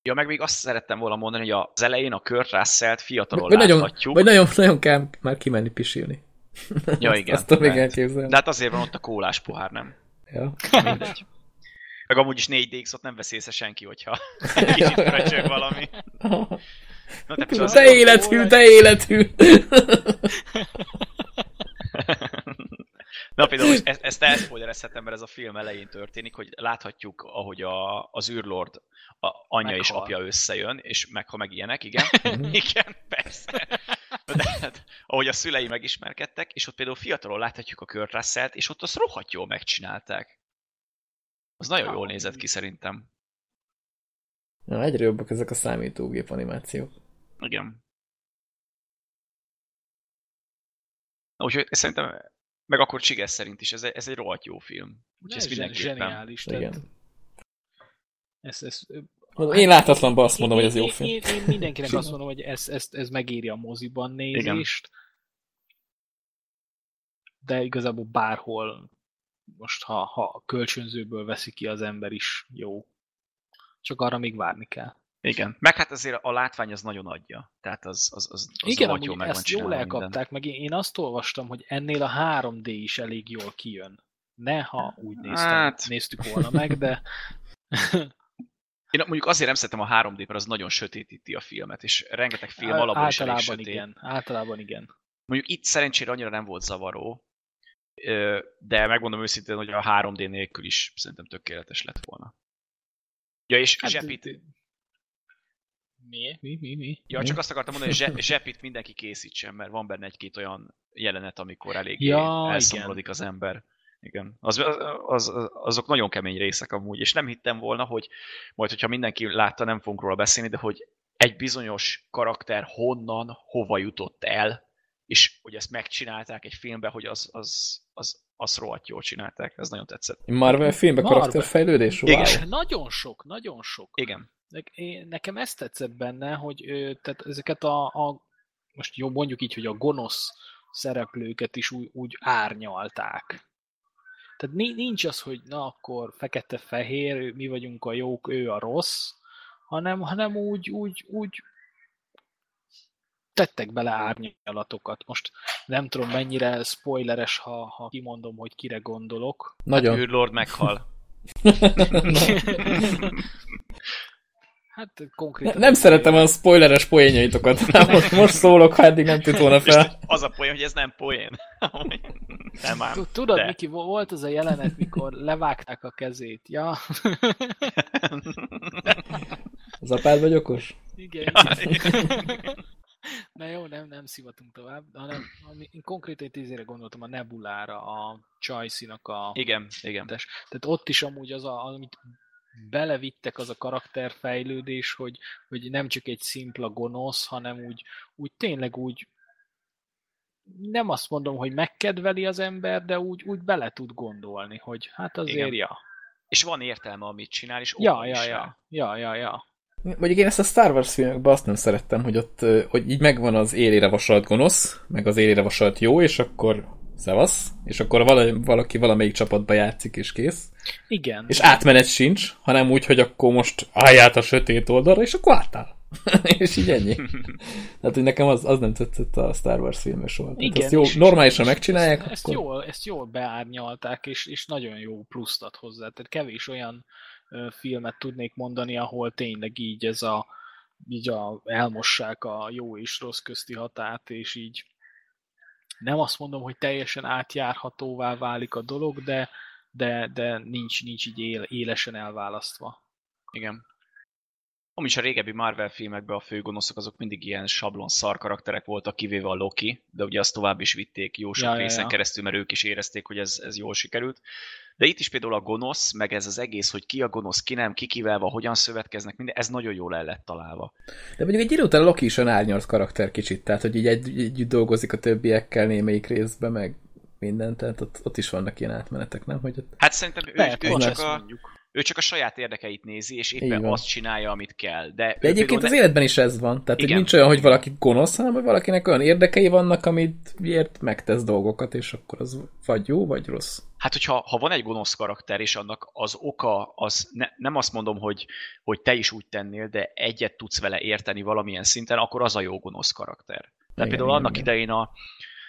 Ja, meg még azt szerettem volna mondani, hogy az elején a Kurt Russell-t fiatalon
Vagy nagyon,
láthatjuk.
vagy nagyon, nagyon kell már kimenni pisilni.
Ja,
Azt-
igen,
Azt tudom még elképzelni.
De hát azért van ott a kólás pohár, nem?
Ja.
Mindegy. Meg amúgy is 4DX-ot nem vesz észre senki, hogyha kicsit fröcsög valami. Na, te
De
az-
életű, de életű!
Na például most ezt, ezt elszpoilerezhetem, mert ez a film elején történik, hogy láthatjuk, ahogy a, az űrlord a anyja és
Meghal.
apja összejön, és meghal meg ilyenek, igen.
Mhm.
igen, persze. De hát, ahogy a szülei megismerkedtek, és ott például fiatalon láthatjuk a Kurt Russell-t, és ott azt rohadt jól megcsinálták. Az nagyon jól nézett ki szerintem.
Ja, egyre jobbak ezek a számítógép animációk.
Igen. Na, Úgyhogy szerintem, meg akkor Csiges szerint is, ez egy, ez egy rohadt jó film. Úgyhogy ez mindenképpen.
zseniális. Tehát
Igen.
ez, ez,
Mondom, Én láthatatlanban azt mondom, hogy ez jó
én,
film.
Én, én mindenkinek azt mondom, hogy ez, ez, ez megéri a moziban nézést. De igazából bárhol most, ha, ha kölcsönzőből veszi ki az ember is jó. Csak arra még várni kell.
Igen. Meg hát azért a látvány az nagyon adja. Tehát az, az, az, az
Igen, amúgy
van
ezt jól elkapták, meg én, azt olvastam, hogy ennél a 3D is elég jól kijön. Ne, ha úgy néztem,
Hát.
néztük volna meg, de
Én mondjuk azért nem szeretem a 3D, mert az nagyon sötétíti a filmet, és rengeteg film alapból is elég
általában
sötét.
igen. Általában igen.
Mondjuk itt szerencsére annyira nem volt zavaró, de megmondom őszintén, hogy a 3D nélkül is szerintem tökéletes lett volna. Ja, és
Hát,
Zsepit,
Mi? Mi? Mi? Mi?
ja, csak azt akartam mondani, hogy Zse- Zsepit mindenki készítsen, mert van benne egy-két olyan jelenet, amikor elég
Ja,
elszomorodik az ember. Igen. Az, az, az, azok nagyon kemény részek amúgy, és nem hittem volna, hogy majd, hogyha mindenki látta, nem fogunk róla beszélni, de hogy egy bizonyos karakter honnan, hova jutott el, és hogy ezt megcsinálták egy filmben, hogy az, az, az, az rohadt jól csinálták. Ez nagyon tetszett.
Marvel filmben
Marvel.
karakterfejlődés? Wow.
Igen.
Nagyon sok, nagyon sok.
Igen.
Nekem ezt tetszett benne, hogy tehát ezeket a, a, most jó, mondjuk így, hogy a gonosz szereplőket is úgy, úgy árnyalták. Tehát ni- nincs az, hogy na akkor fekete-fehér, mi vagyunk a jók, ő a rossz, hanem, hanem úgy, úgy, úgy tettek bele árnyalatokat. Most nem tudom mennyire spoileres, ha, ha kimondom, hogy kire gondolok.
Nagyon.
űrlord meghal.
Hát
Ne,
konkrétan...
nem szeretem a spoileres poénjaitokat. Most, most szólok, ha eddig nem tűnt volna fel.
az a poén, hogy ez nem poén. nem ám.
Tud- Tudod,
de.
Miki, vo- volt az a jelenet, mikor levágták a kezét. Ja,
Az apád vagy okos?
igen. Na jó, nem, nem szivatunk tovább, hanem ami, én konkrétan itt izére gondoltam a Nebulára, a Csajszinak a...
Igen, igen.
Tehát ott is amúgy az, a, amit belevittek az a karakterfejlődés, hogy, hogy nem csak egy szimpla gonosz, hanem úgy, úgy tényleg úgy nem azt mondom, hogy megkedveli az ember, de úgy, úgy bele tud gondolni, hogy hát azért,
Igen.
ja.
És van értelme, amit csinál, és
Ja, ja, ja, ja, ja, ja.
Mondjuk én ezt a Star Wars filmekben azt nem szerettem, hogy ott, hogy így megvan az élére vasalt gonosz, meg az élére vasalt jó, és akkor szevasz, és akkor vala, valaki valamelyik csapatba játszik, és kész.
Igen.
És átmenet sincs, hanem úgy, hogy akkor most állját a sötét oldalra, és akkor álltál. és így ennyi. Tehát, hogy nekem az, az nem tetszett a Star Wars filmes. Tehát
Igen,
ezt jó,
és-
normálisan
és
megcsinálják,
Ezt, ezt,
akkor...
jól, ezt jól beárnyalták, és, és nagyon jó pluszt ad hozzá. Tehát kevés olyan ö, filmet tudnék mondani, ahol tényleg így ez a így a, elmossák a jó és rossz közti határt, és így nem azt mondom, hogy teljesen átjárhatóvá válik a dolog, de, de, de nincs, nincs így él, élesen elválasztva.
Igen. Ami is a régebbi Marvel filmekben a főgonoszok azok mindig ilyen sablon szar karakterek voltak, kivéve a Loki, de ugye azt tovább is vitték jó sok
Ja,
részen
ja.
keresztül, mert ők is érezték, hogy ez, ez jól sikerült. De itt is például a gonosz, meg ez az egész, hogy ki a gonosz, ki nem, ki kivel van, hogyan szövetkeznek, minden, ez nagyon jól el lett találva.
De mondjuk egy idő után Loki is olyan árnyalt karakter kicsit, tehát hogy így egy, együtt dolgozik a többiekkel némelyik részben, meg minden, tehát ott, ott is vannak ilyen átmenetek, nem? Hogy ott...
Hát szerintem ő,
Lehet,
ő,
hogy
csak a,
mondjuk.
Ő csak a saját érdekeit nézi, és éppen
van.
azt csinálja, amit kell. De,
De egyébként az életben is ez van. Tehát, hogy
Igen.
nincs olyan, hogy valaki gonosz, hanem hogy valakinek olyan érdekei vannak, amit miért megtesz dolgokat, és akkor az vagy jó, vagy rossz.
Hát, hogyha ha van egy gonosz karakter, és annak az oka, az ne, nem azt mondom, hogy, hogy te is úgy tennél, de egyet tudsz vele érteni valamilyen szinten, akkor az a jó gonosz karakter. Tehát
Igen,
például
igen,
annak
igen.
idején a,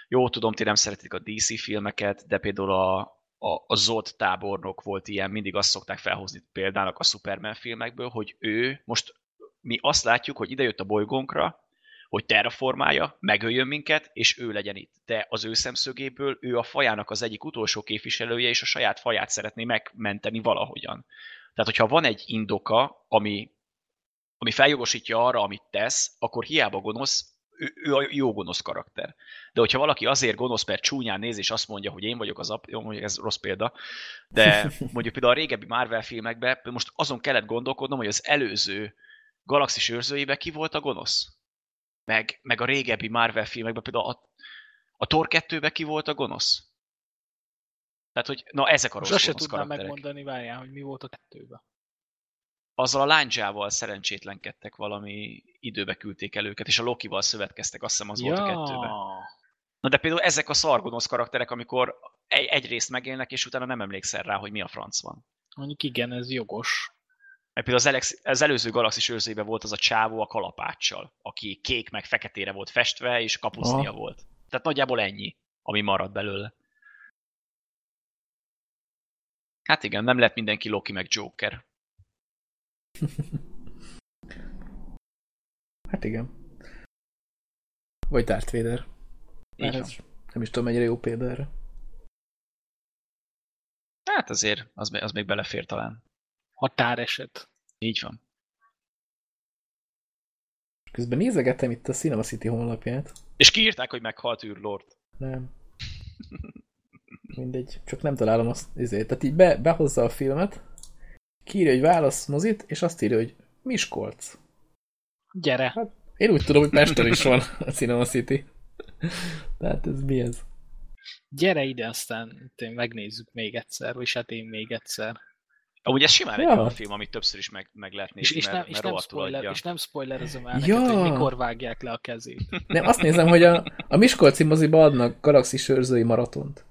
jó tudom, ti nem szeretik a DC filmeket, de például a, a, a Zod tábornok volt ilyen, mindig azt szokták felhozni példának a Superman filmekből, hogy ő, most mi azt látjuk, hogy idejött a bolygónkra, hogy terraformálja, megöljön minket, és ő legyen itt. De az ő szemszögéből ő a fajának az egyik utolsó képviselője, és a saját faját szeretné megmenteni valahogyan. Tehát, hogyha van egy indoka, ami, ami feljogosítja arra, amit tesz, akkor hiába gonosz, ő, ő a jó gonosz karakter. De hogyha valaki azért gonosz, mert csúnyán néz, és azt mondja, hogy én vagyok az ap, jó, mondjuk ez rossz példa, de mondjuk például a régebbi Marvel filmekben most azon kellett gondolkodnom, hogy az előző Galaxis őrzőjében ki volt a gonosz. Meg, meg a régebbi Marvel filmekben például a, a Thor 2-ben ki volt a gonosz. Tehát, hogy na ezek a rossz
Most azt se
gonosz
tudnám
karakterek.
megmondani, várjál, hogy mi volt a kettőben.
Azzal a láncsával szerencsétlenkedtek valami időbe küldték el őket, és a Lokival szövetkeztek, azt hiszem az volt a kettőben. Na de például ezek a szargonosz karakterek, amikor egy, egyrészt megélnek, és utána nem emlékszel rá, hogy mi a franc van.
Mondjuk igen, ez jogos.
Mert például az, Alex, az előző Galaxis őrzőjében volt az a csávó a kalapáccsal, aki kék meg feketére volt festve, és kapusznia
Aha.
volt. Tehát nagyjából ennyi, ami marad belőle. Hát igen, nem lett mindenki Loki meg Joker.
Hát igen. Vagy Darth Vader.
Így
ez nem is tudom, mennyire jó példa erre.
Hát azért, az, még- az még belefér talán.
Határeset.
Így van.
Közben nézegetem itt a Cinema City honlapját.
És kiírták, hogy meghalt űrlord.
Nem. Mindegy, csak nem találom azt. Ezért. Tehát így be, behozza a filmet, kiírja, hogy válasz mozit, és azt írja, hogy Miskolc.
Gyere.
Én úgy tudom, hogy Pesten is van a Cinema City. Tehát ez mi ez?
Gyere ide, aztán megnézzük még egyszer, vagy hát én még egyszer.
Amúgy ez simán egy
Ja.
olyan film, amit többször is meg, meg lehet
És,
nézni,
és,
mert,
nem, és,
mert
nem
rohadtul
spoiler,
adja.
és nem spoilerezem el neked,
Ja.
hogy mikor vágják le a kezét.
Nem, azt nézem, hogy a, a Miskolci moziba adnak galaxis őrzői maratont.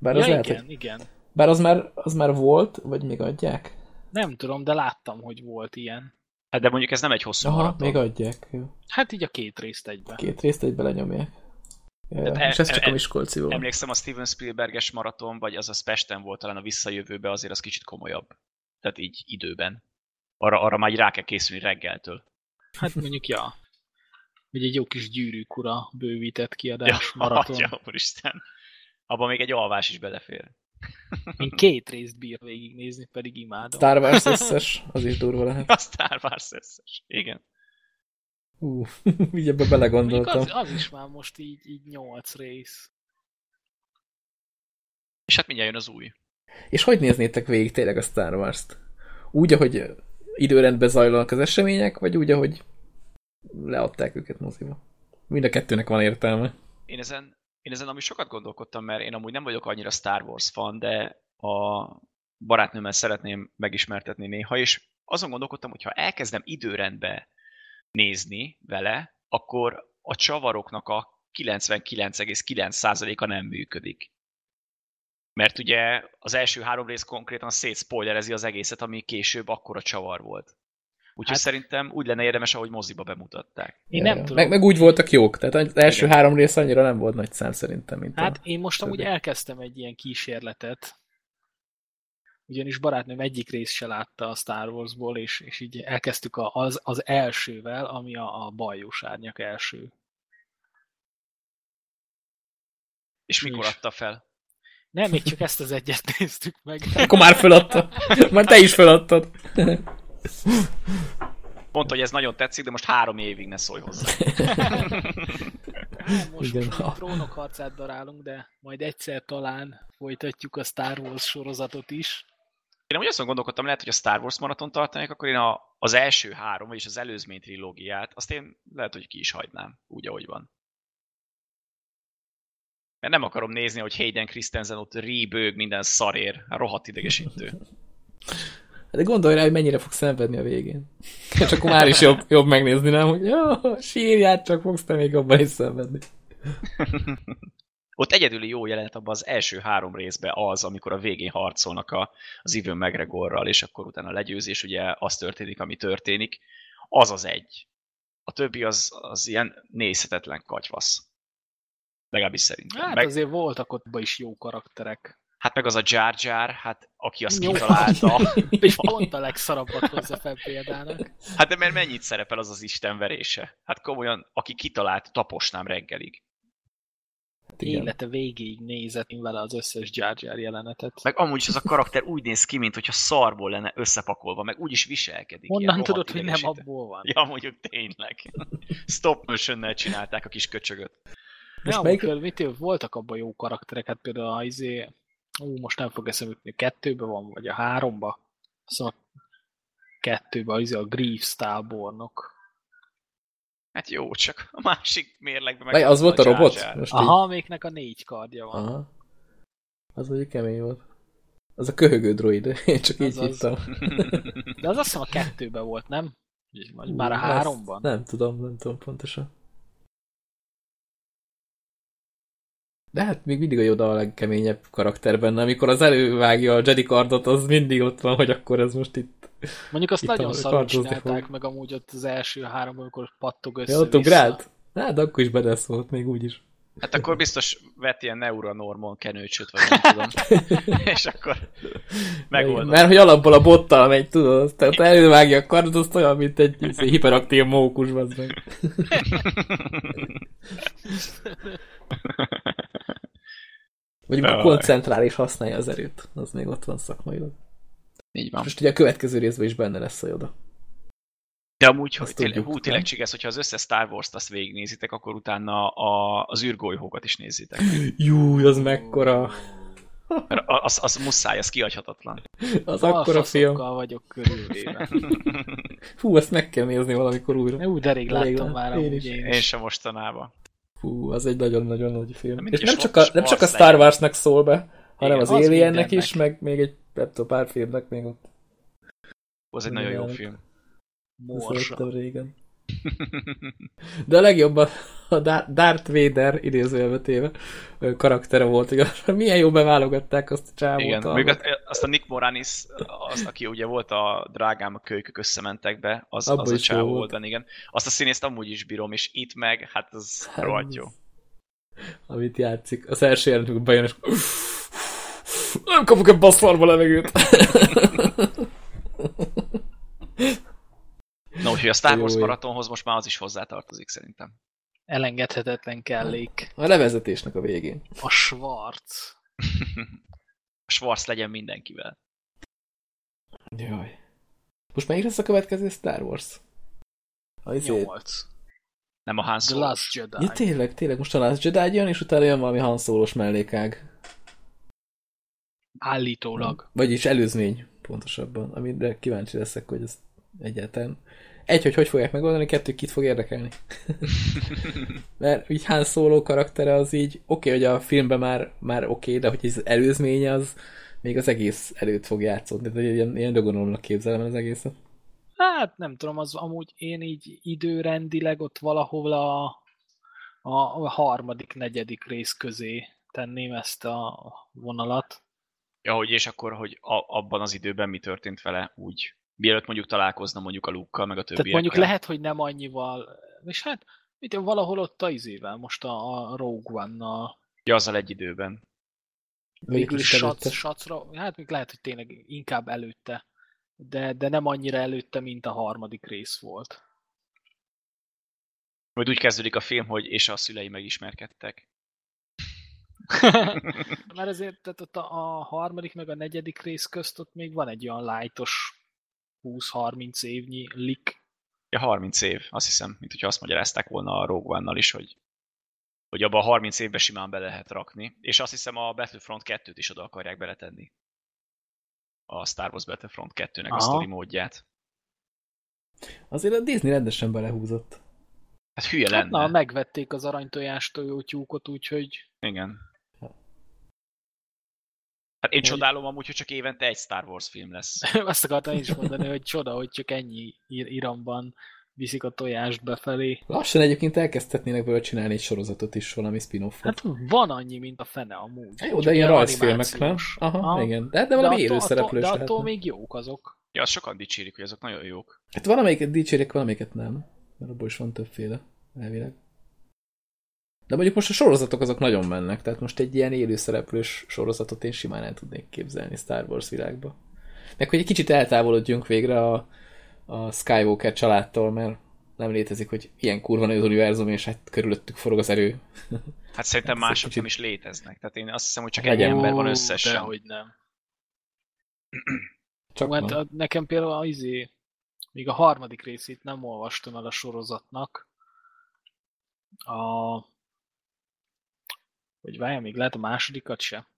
Bár az,
ja,
lehet,
igen,
hogy,
igen.
bár az már, az már volt, vagy még adják?
Nem tudom, de láttam, hogy volt ilyen.
Hát de mondjuk ez nem egy hosszú
Aha,
maraton.
még adják. Jó.
Hát így a két részt egybe.
Két részt egybe lenyomják. Ja, ja. És ez csak
e-
a Miskolci volt.
Emlékszem, a Steven Spielberges maraton, vagy az a Pesten volt talán a visszajövőbe, azért az kicsit komolyabb. Tehát így időben. Arra, arra már így rá kell készülni reggeltől.
Hát mondjuk, ja. Hogy egy jó kis gyűrűk ura bővített kiadás
Ja,
maraton.
Atya, úristen. Abban még egy alvás is belefér.
Én két részt bír végignézni, pedig imádom.
Star Wars összes, az is durva lehet.
A Star Wars összes. Igen.
Ú, így ebbe
Mondjuk
belegondoltam.
az, az is már most így, így nyolc rész.
És hát mindjárt jön az új.
És hogy néznétek végig tényleg a Star Wars-t? Úgy, ahogy időrendben zajlanak az események, vagy úgy, ahogy leadták őket moziba? Mind a kettőnek van értelme.
Én ezen, én ezen amúgy sokat gondolkodtam, mert én amúgy nem vagyok annyira Star Wars fan, de a barátnőmmel szeretném megismertetni néha, és azon gondolkodtam, hogy ha elkezdem időrendbe nézni vele, akkor a csavaroknak a 99,9%-a nem működik. Mert ugye az első három rész konkrétan szétszpoilerezi az egészet, ami később akkora csavar volt. Úgyhogy hát, szerintem úgy lenne érdemes, ahogy moziba bemutatták.
Én nem tudom.
Meg, meg úgy voltak jók, tehát az első Igen. három rész annyira nem volt nagy szám szerintem. Mint
hát én most amúgy elkezdtem egy ilyen kísérletet, ugyanis barátnőm egyik rész se látta a Star Warsból, és, és így elkezdtük az, az elsővel, ami a, a bajós árnyak első.
És mikor és... adta fel?
Nem, még csak ezt az egyet néztük meg.
Akkor már feladta. Már te is feladtad.
Pont, hogy ez nagyon tetszik, de most három évig ne szólj hozzá.
most, Igen. most a trónok harcát darálunk, de majd egyszer talán folytatjuk a Star Wars sorozatot is.
Én úgy azt gondolkodtam, lehet, hogy a Star Wars maraton tartanék, akkor én a, az első három, vagyis az előzmény trilógiát, azt én lehet, hogy ki is hagynám, úgy, ahogy van. Mert nem akarom nézni, hogy Hayden Christensen ott ríbőg minden szarér, rohadt idegesítő.
De gondolj rá, hogy mennyire fog szenvedni a végén. És akkor már is jobb, jobb megnézni, nem? Hogy jó, sírját csak fogsz te még abban is szenvedni.
Ott egyedüli jó jelenet abban az első három részben az, amikor a végén harcolnak a, az Ivan McGregorral, és akkor utána a legyőzés, ugye az történik, ami történik. Az az egy. A többi az, az ilyen nézhetetlen katyvasz. Legalábbis szerintem.
Hát meg... azért voltak ott is jó karakterek.
Hát meg az a Jar Jar, hát aki azt Jó. kitalálta.
És pont a legszarabbat hozza fel példának.
Hát de mert mennyit szerepel az az Isten verése? Hát komolyan, aki kitalált, taposnám reggelig.
Hát Élete végéig nézett vele az összes Jar Jar jelenetet.
Meg amúgy is az a karakter úgy néz ki, mint hogyha szarból lenne összepakolva, meg úgy is viselkedik.
Honnan tudod, hogy nem abból van?
Ja, mondjuk tényleg. Stop motion csinálták a kis köcsögöt.
Ja, melyik... mit voltak abban jó karakterek, hát például az izé, ú, most nem fog eszembe jutni, kettőben van, vagy a háromba? Szóval kettőben az a Greaves tábornok.
Hát jó, csak a másik mérlegben
meg... az volt a, a robot?
Most Aha, így... amiknek a négy kardja van. Aha.
Az mondjuk kemény volt. Az a köhögő droid, én csak az így az... hittem.
De az azt hiszem a kettőben volt, nem? Vagy már a háromban?
Nem tudom, nem tudom pontosan. De hát még mindig a Yoda a legkeményebb karakter benne. Amikor az elővágja a Jedi kardot, az mindig ott van, hogy akkor ez most itt...
Mondjuk azt itt nagyon szarul csinálták fog. meg amúgy ott az első három, amikor pattog össze
Ja, ott ugrált? Hát akkor is beleszólt, még úgyis.
Hát akkor biztos vett ilyen neuronormon kenőcsöt, vagy nem tudom. és akkor megoldott.
Mert hogy alapból a bottal megy, tudod, tehát elővágja a kardot, az olyan, mint egy, egy hiperaktív mókus, az meg. Vagy a koncentrál és használja az erőt. Az még ott van szakmailag.
Így van.
Most ugye a következő részben is benne lesz a Yoda.
De amúgy, hogy tényleg, hú, tényleg csigesz, hogyha az összes Star Wars-t azt végignézitek, akkor utána a, az űrgolyhókat is nézitek.
Jú, az mekkora...
Az, az muszáj, az kiadhatatlan.
Az akkora film.
vagyok körülvéve.
Hú, ezt meg kell nézni valamikor újra.
Ú, de rég láttam már
én, is. én sem mostanában.
Fú, az egy nagyon-nagyon nagy film. És nem csak, a, nem csak a Star Warsnak szól be, hanem Igen, az, az Aliennek is, meg még egy pár filmnek még ott.
Az egy nagyon jó film.
Morsa.
régen. De a legjobb a Darth Vader idézőjelbe téve karaktere volt, hogy milyen jó beválogatták azt a csávót.
Igen, még azt a Nick Moranis, azt, aki ugye volt a drágám, a kölykök összementek be, az, az a csávó volt, volt igen. Azt a színészt amúgy is bírom, és itt meg, hát az hát, rohadt jó.
Amit játszik. Az első jelenetükben bejön, és nem kapok egy baszfarba levegőt.
Na, úgyhogy a Star Wars maratonhoz most már az is hozzátartozik szerintem.
Elengedhetetlen kellék.
A levezetésnek a végén.
A Schwarz.
a Schwarz legyen mindenkivel.
Jaj. Most melyik lesz a következő Star Wars?
A izé- Nyolc.
Nem a Han Solo. The
Last Jedi.
Ja, tényleg, tényleg. Most a Last Jedi jön, és utána jön valami Han Solo-s mellékág.
Állítólag.
Vagyis előzmény, pontosabban. Amire kíváncsi leszek, hogy ez egyáltalán. Egy, hogy hogy fogják megoldani, kettő, kit fog érdekelni. Mert így Han Solo karaktere az így, oké, okay, hogy a filmben már, már oké, okay, de hogy az előzmény az még az egész előtt fog játszódni. De ilyen, ilyen dogonomnak képzelem az egészet.
Hát nem tudom, az amúgy én így időrendileg ott valahol a, a harmadik, negyedik rész közé tenném ezt a vonalat.
Ja, hogy és akkor, hogy a, abban az időben mi történt vele úgy, mielőtt mondjuk találkozna mondjuk a lukkal, meg a többiekkel.
Tehát mondjuk lehet, hogy nem annyival, és hát mit, valahol ott a izével, most a, a Rogue One-nal.
Ja, azzal egy időben.
Végül is sac, sacra, hát még lehet, hogy tényleg inkább előtte, de, de nem annyira előtte, mint a harmadik rész volt.
Majd úgy kezdődik a film, hogy és a szülei megismerkedtek.
Mert ezért tehát ott a, a harmadik meg a negyedik rész közt ott még van egy olyan lightos 20-30 évnyi lik.
Ja, 30 év, azt hiszem, mint hogyha azt magyarázták volna a Rogue One-nal is, hogy, hogy abban a 30 évben simán be lehet rakni. És azt hiszem a Battlefront 2-t is oda akarják beletenni. A Star Wars Battlefront 2-nek Aha. a sztori módját.
Azért a Disney rendesen belehúzott.
Hát hülye lenne. Hát,
na, megvették az aranytojás tojótyúkot, úgyhogy...
Igen. Hát én hogy... csodálom amúgy, hogy csak évente egy Star Wars film lesz.
Azt akartam én is mondani, hogy csoda, hogy csak ennyi iramban viszik a tojást befelé.
Lassan egyébként elkezdhetnének belőle csinálni egy sorozatot is, valami spin-offot.
Hát van annyi, mint a fene amúgy.
Jó, de ilyen rajzfilmek, nem? Aha, ah, igen. De, de valami élő szereplős
De attól még jók azok.
Ja, azt sokan dicsérik, hogy azok nagyon jók.
Hát valamelyiket dicsérik, valamelyiket nem. Mert abból is van többféle, elvileg. De mondjuk most a sorozatok azok nagyon mennek, tehát most egy ilyen élőszereplős sorozatot én simán el tudnék képzelni Star Wars világba. Meg hogy egy kicsit eltávolodjunk végre a, a Skywalker családtól, mert nem létezik, hogy ilyen kurva nagy az univerzum, és hát körülöttük forog az erő.
Hát szerintem hát mások kicsit... nem is léteznek. Tehát én azt hiszem, hogy csak egy ember van összesen. De
hogy nem. Csak hát van. nekem például az izé, még a harmadik részét nem olvastam el a sorozatnak. A vagy várjál, még lehet a másodikat se.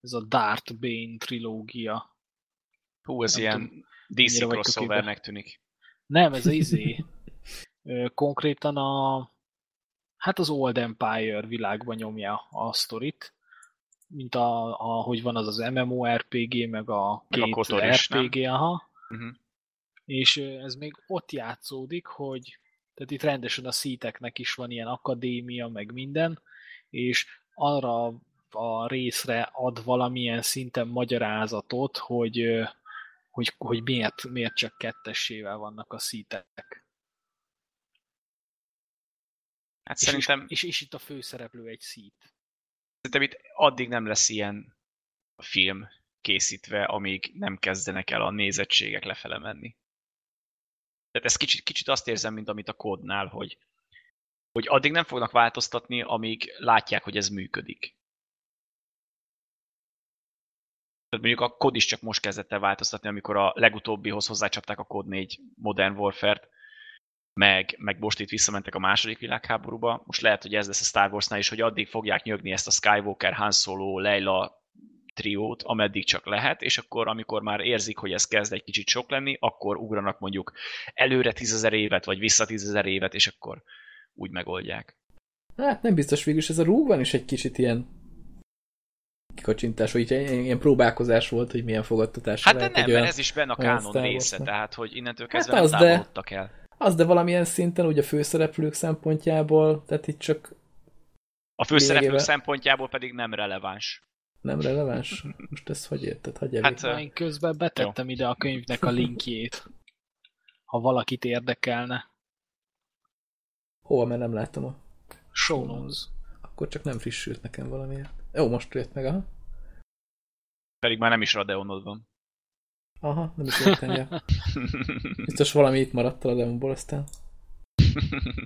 Ez a Darth Bane trilógia.
Hú, ez nem ilyen tudom, DC crossovernek tűnik.
Nem, ez az izé. Konkrétan a hát az Old Empire világban nyomja a sztorit, mint a, a, hogy van az az MMORPG, meg a meg két a RPG, is, aha. Uh-huh. És ez még ott játszódik, hogy tehát itt rendesen a szíteknek is van ilyen akadémia, meg minden, és arra a részre ad valamilyen szinten magyarázatot, hogy, hogy, hogy miért, miért csak kettessével vannak a szítek.
Hát és, szerintem...
És, és, és itt a főszereplő egy szít.
Szerintem itt addig nem lesz ilyen a film készítve, amíg nem kezdenek el a nézettségek lefele menni. Tehát ez kicsit, kicsit azt érzem, mint amit a kódnál, hogy hogy addig nem fognak változtatni, amíg látják, hogy ez működik. Tehát mondjuk a kod is csak most kezdett el változtatni, amikor a legutóbbihoz hozzácsapták a kod 4 Modern Warfare-t, meg, meg most itt visszamentek a második világháborúba. Most lehet, hogy ez lesz a Star Warsnál is, hogy addig fogják nyögni ezt a Skywalker, Han Solo, Leila triót, ameddig csak lehet, és akkor, amikor már érzik, hogy ez kezd egy kicsit sok lenni, akkor ugranak mondjuk előre tízezer évet, vagy vissza tízezer évet, és akkor úgy megoldják.
Hát nem biztos végül ez a Rogue is egy kicsit ilyen kikacsintás, vagy ilyen próbálkozás volt, hogy milyen fogadtatás
Hát de nem, olyan, mert ez is benne a kánon része, tehát hogy innentől hát kezdve hát az, nem távolodtak el.
Az, de valamilyen szinten ugye a főszereplők szempontjából, tehát itt csak
a főszereplők lényegében... szempontjából pedig nem releváns.
Nem releváns? Most ezt hogy érted? Hogy
hát én közben betettem jó. ide a könyvnek a linkjét, ha valakit érdekelne.
Hova, mert nem láttam a
show notes.
Akkor csak nem frissült nekem valamiért. Jó, most jött meg, aha.
Pedig már nem is Radeonod van.
Aha, nem is értem, ja. Biztos valami itt maradt a Radeonból, aztán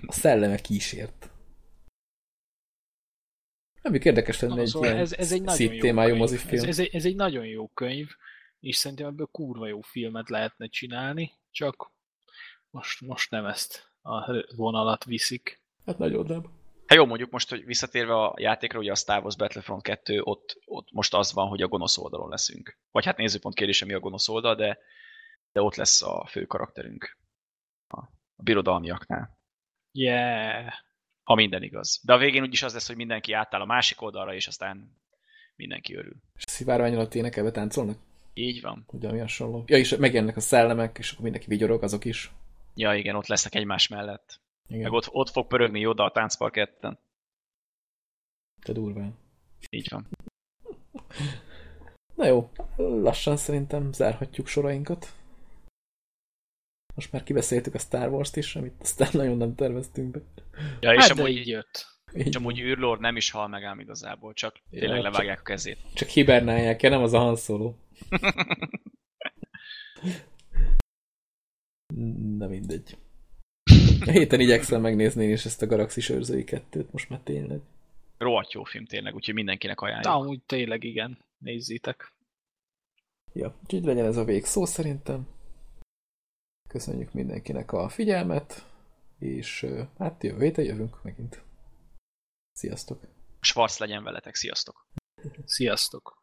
a szelleme kísért. Nem érdekes lenne egy szóval ilyen ez, ez egy nagyon témájú mozifilm.
Ez, ez, egy, ez egy nagyon jó könyv, és szerintem ebből kurva jó filmet lehetne csinálni, csak most, most nem ezt a vonalat viszik.
Hát nagyon nem.
Hát jó, mondjuk most, hogy visszatérve a játékra, ugye a Star Wars Battlefront 2, ott, ott most az van, hogy a gonosz oldalon leszünk. Vagy hát nézőpont kérdése, mi a gonosz oldal, de, de ott lesz a fő karakterünk. A, a birodalmiaknál.
Yeah.
Ha minden igaz. De a végén úgyis az lesz, hogy mindenki átáll a másik oldalra, és aztán mindenki örül.
És szivárvány alatt énekelve táncolnak?
Így van.
Ugyan hasonló. Ja, és megjelennek a szellemek, és akkor mindenki vigyorog, azok is.
Ja, igen, ott lesznek egymás mellett. Igen. Meg ott, ott fog pörögni Yoda a táncparketten.
Te durván.
Így van.
Na jó, lassan szerintem zárhatjuk sorainkat. Most már kibeszéltük a Star Wars-t is, amit aztán nagyon nem terveztünk be.
Ja, és hát amúgy, így jött. És amúgy űrlord nem is hal meg ám igazából, csak tényleg ja, levágják csak, a kezét.
Csak hibernálják ja, nem az a Han Solo. Na mindegy. A héten igyekszem megnézni és ezt a Galaxis őrzői kettőt, most már tényleg.
Rohadt jó film tényleg, úgyhogy mindenkinek ajánljuk.
De amúgy tényleg igen, nézzétek.
Ja, úgyhogy legyen ez a végszó szerintem. Köszönjük mindenkinek a figyelmet, és hát jövő héten jövünk megint. Sziasztok!
Schwarz legyen veletek, sziasztok!
Sziasztok!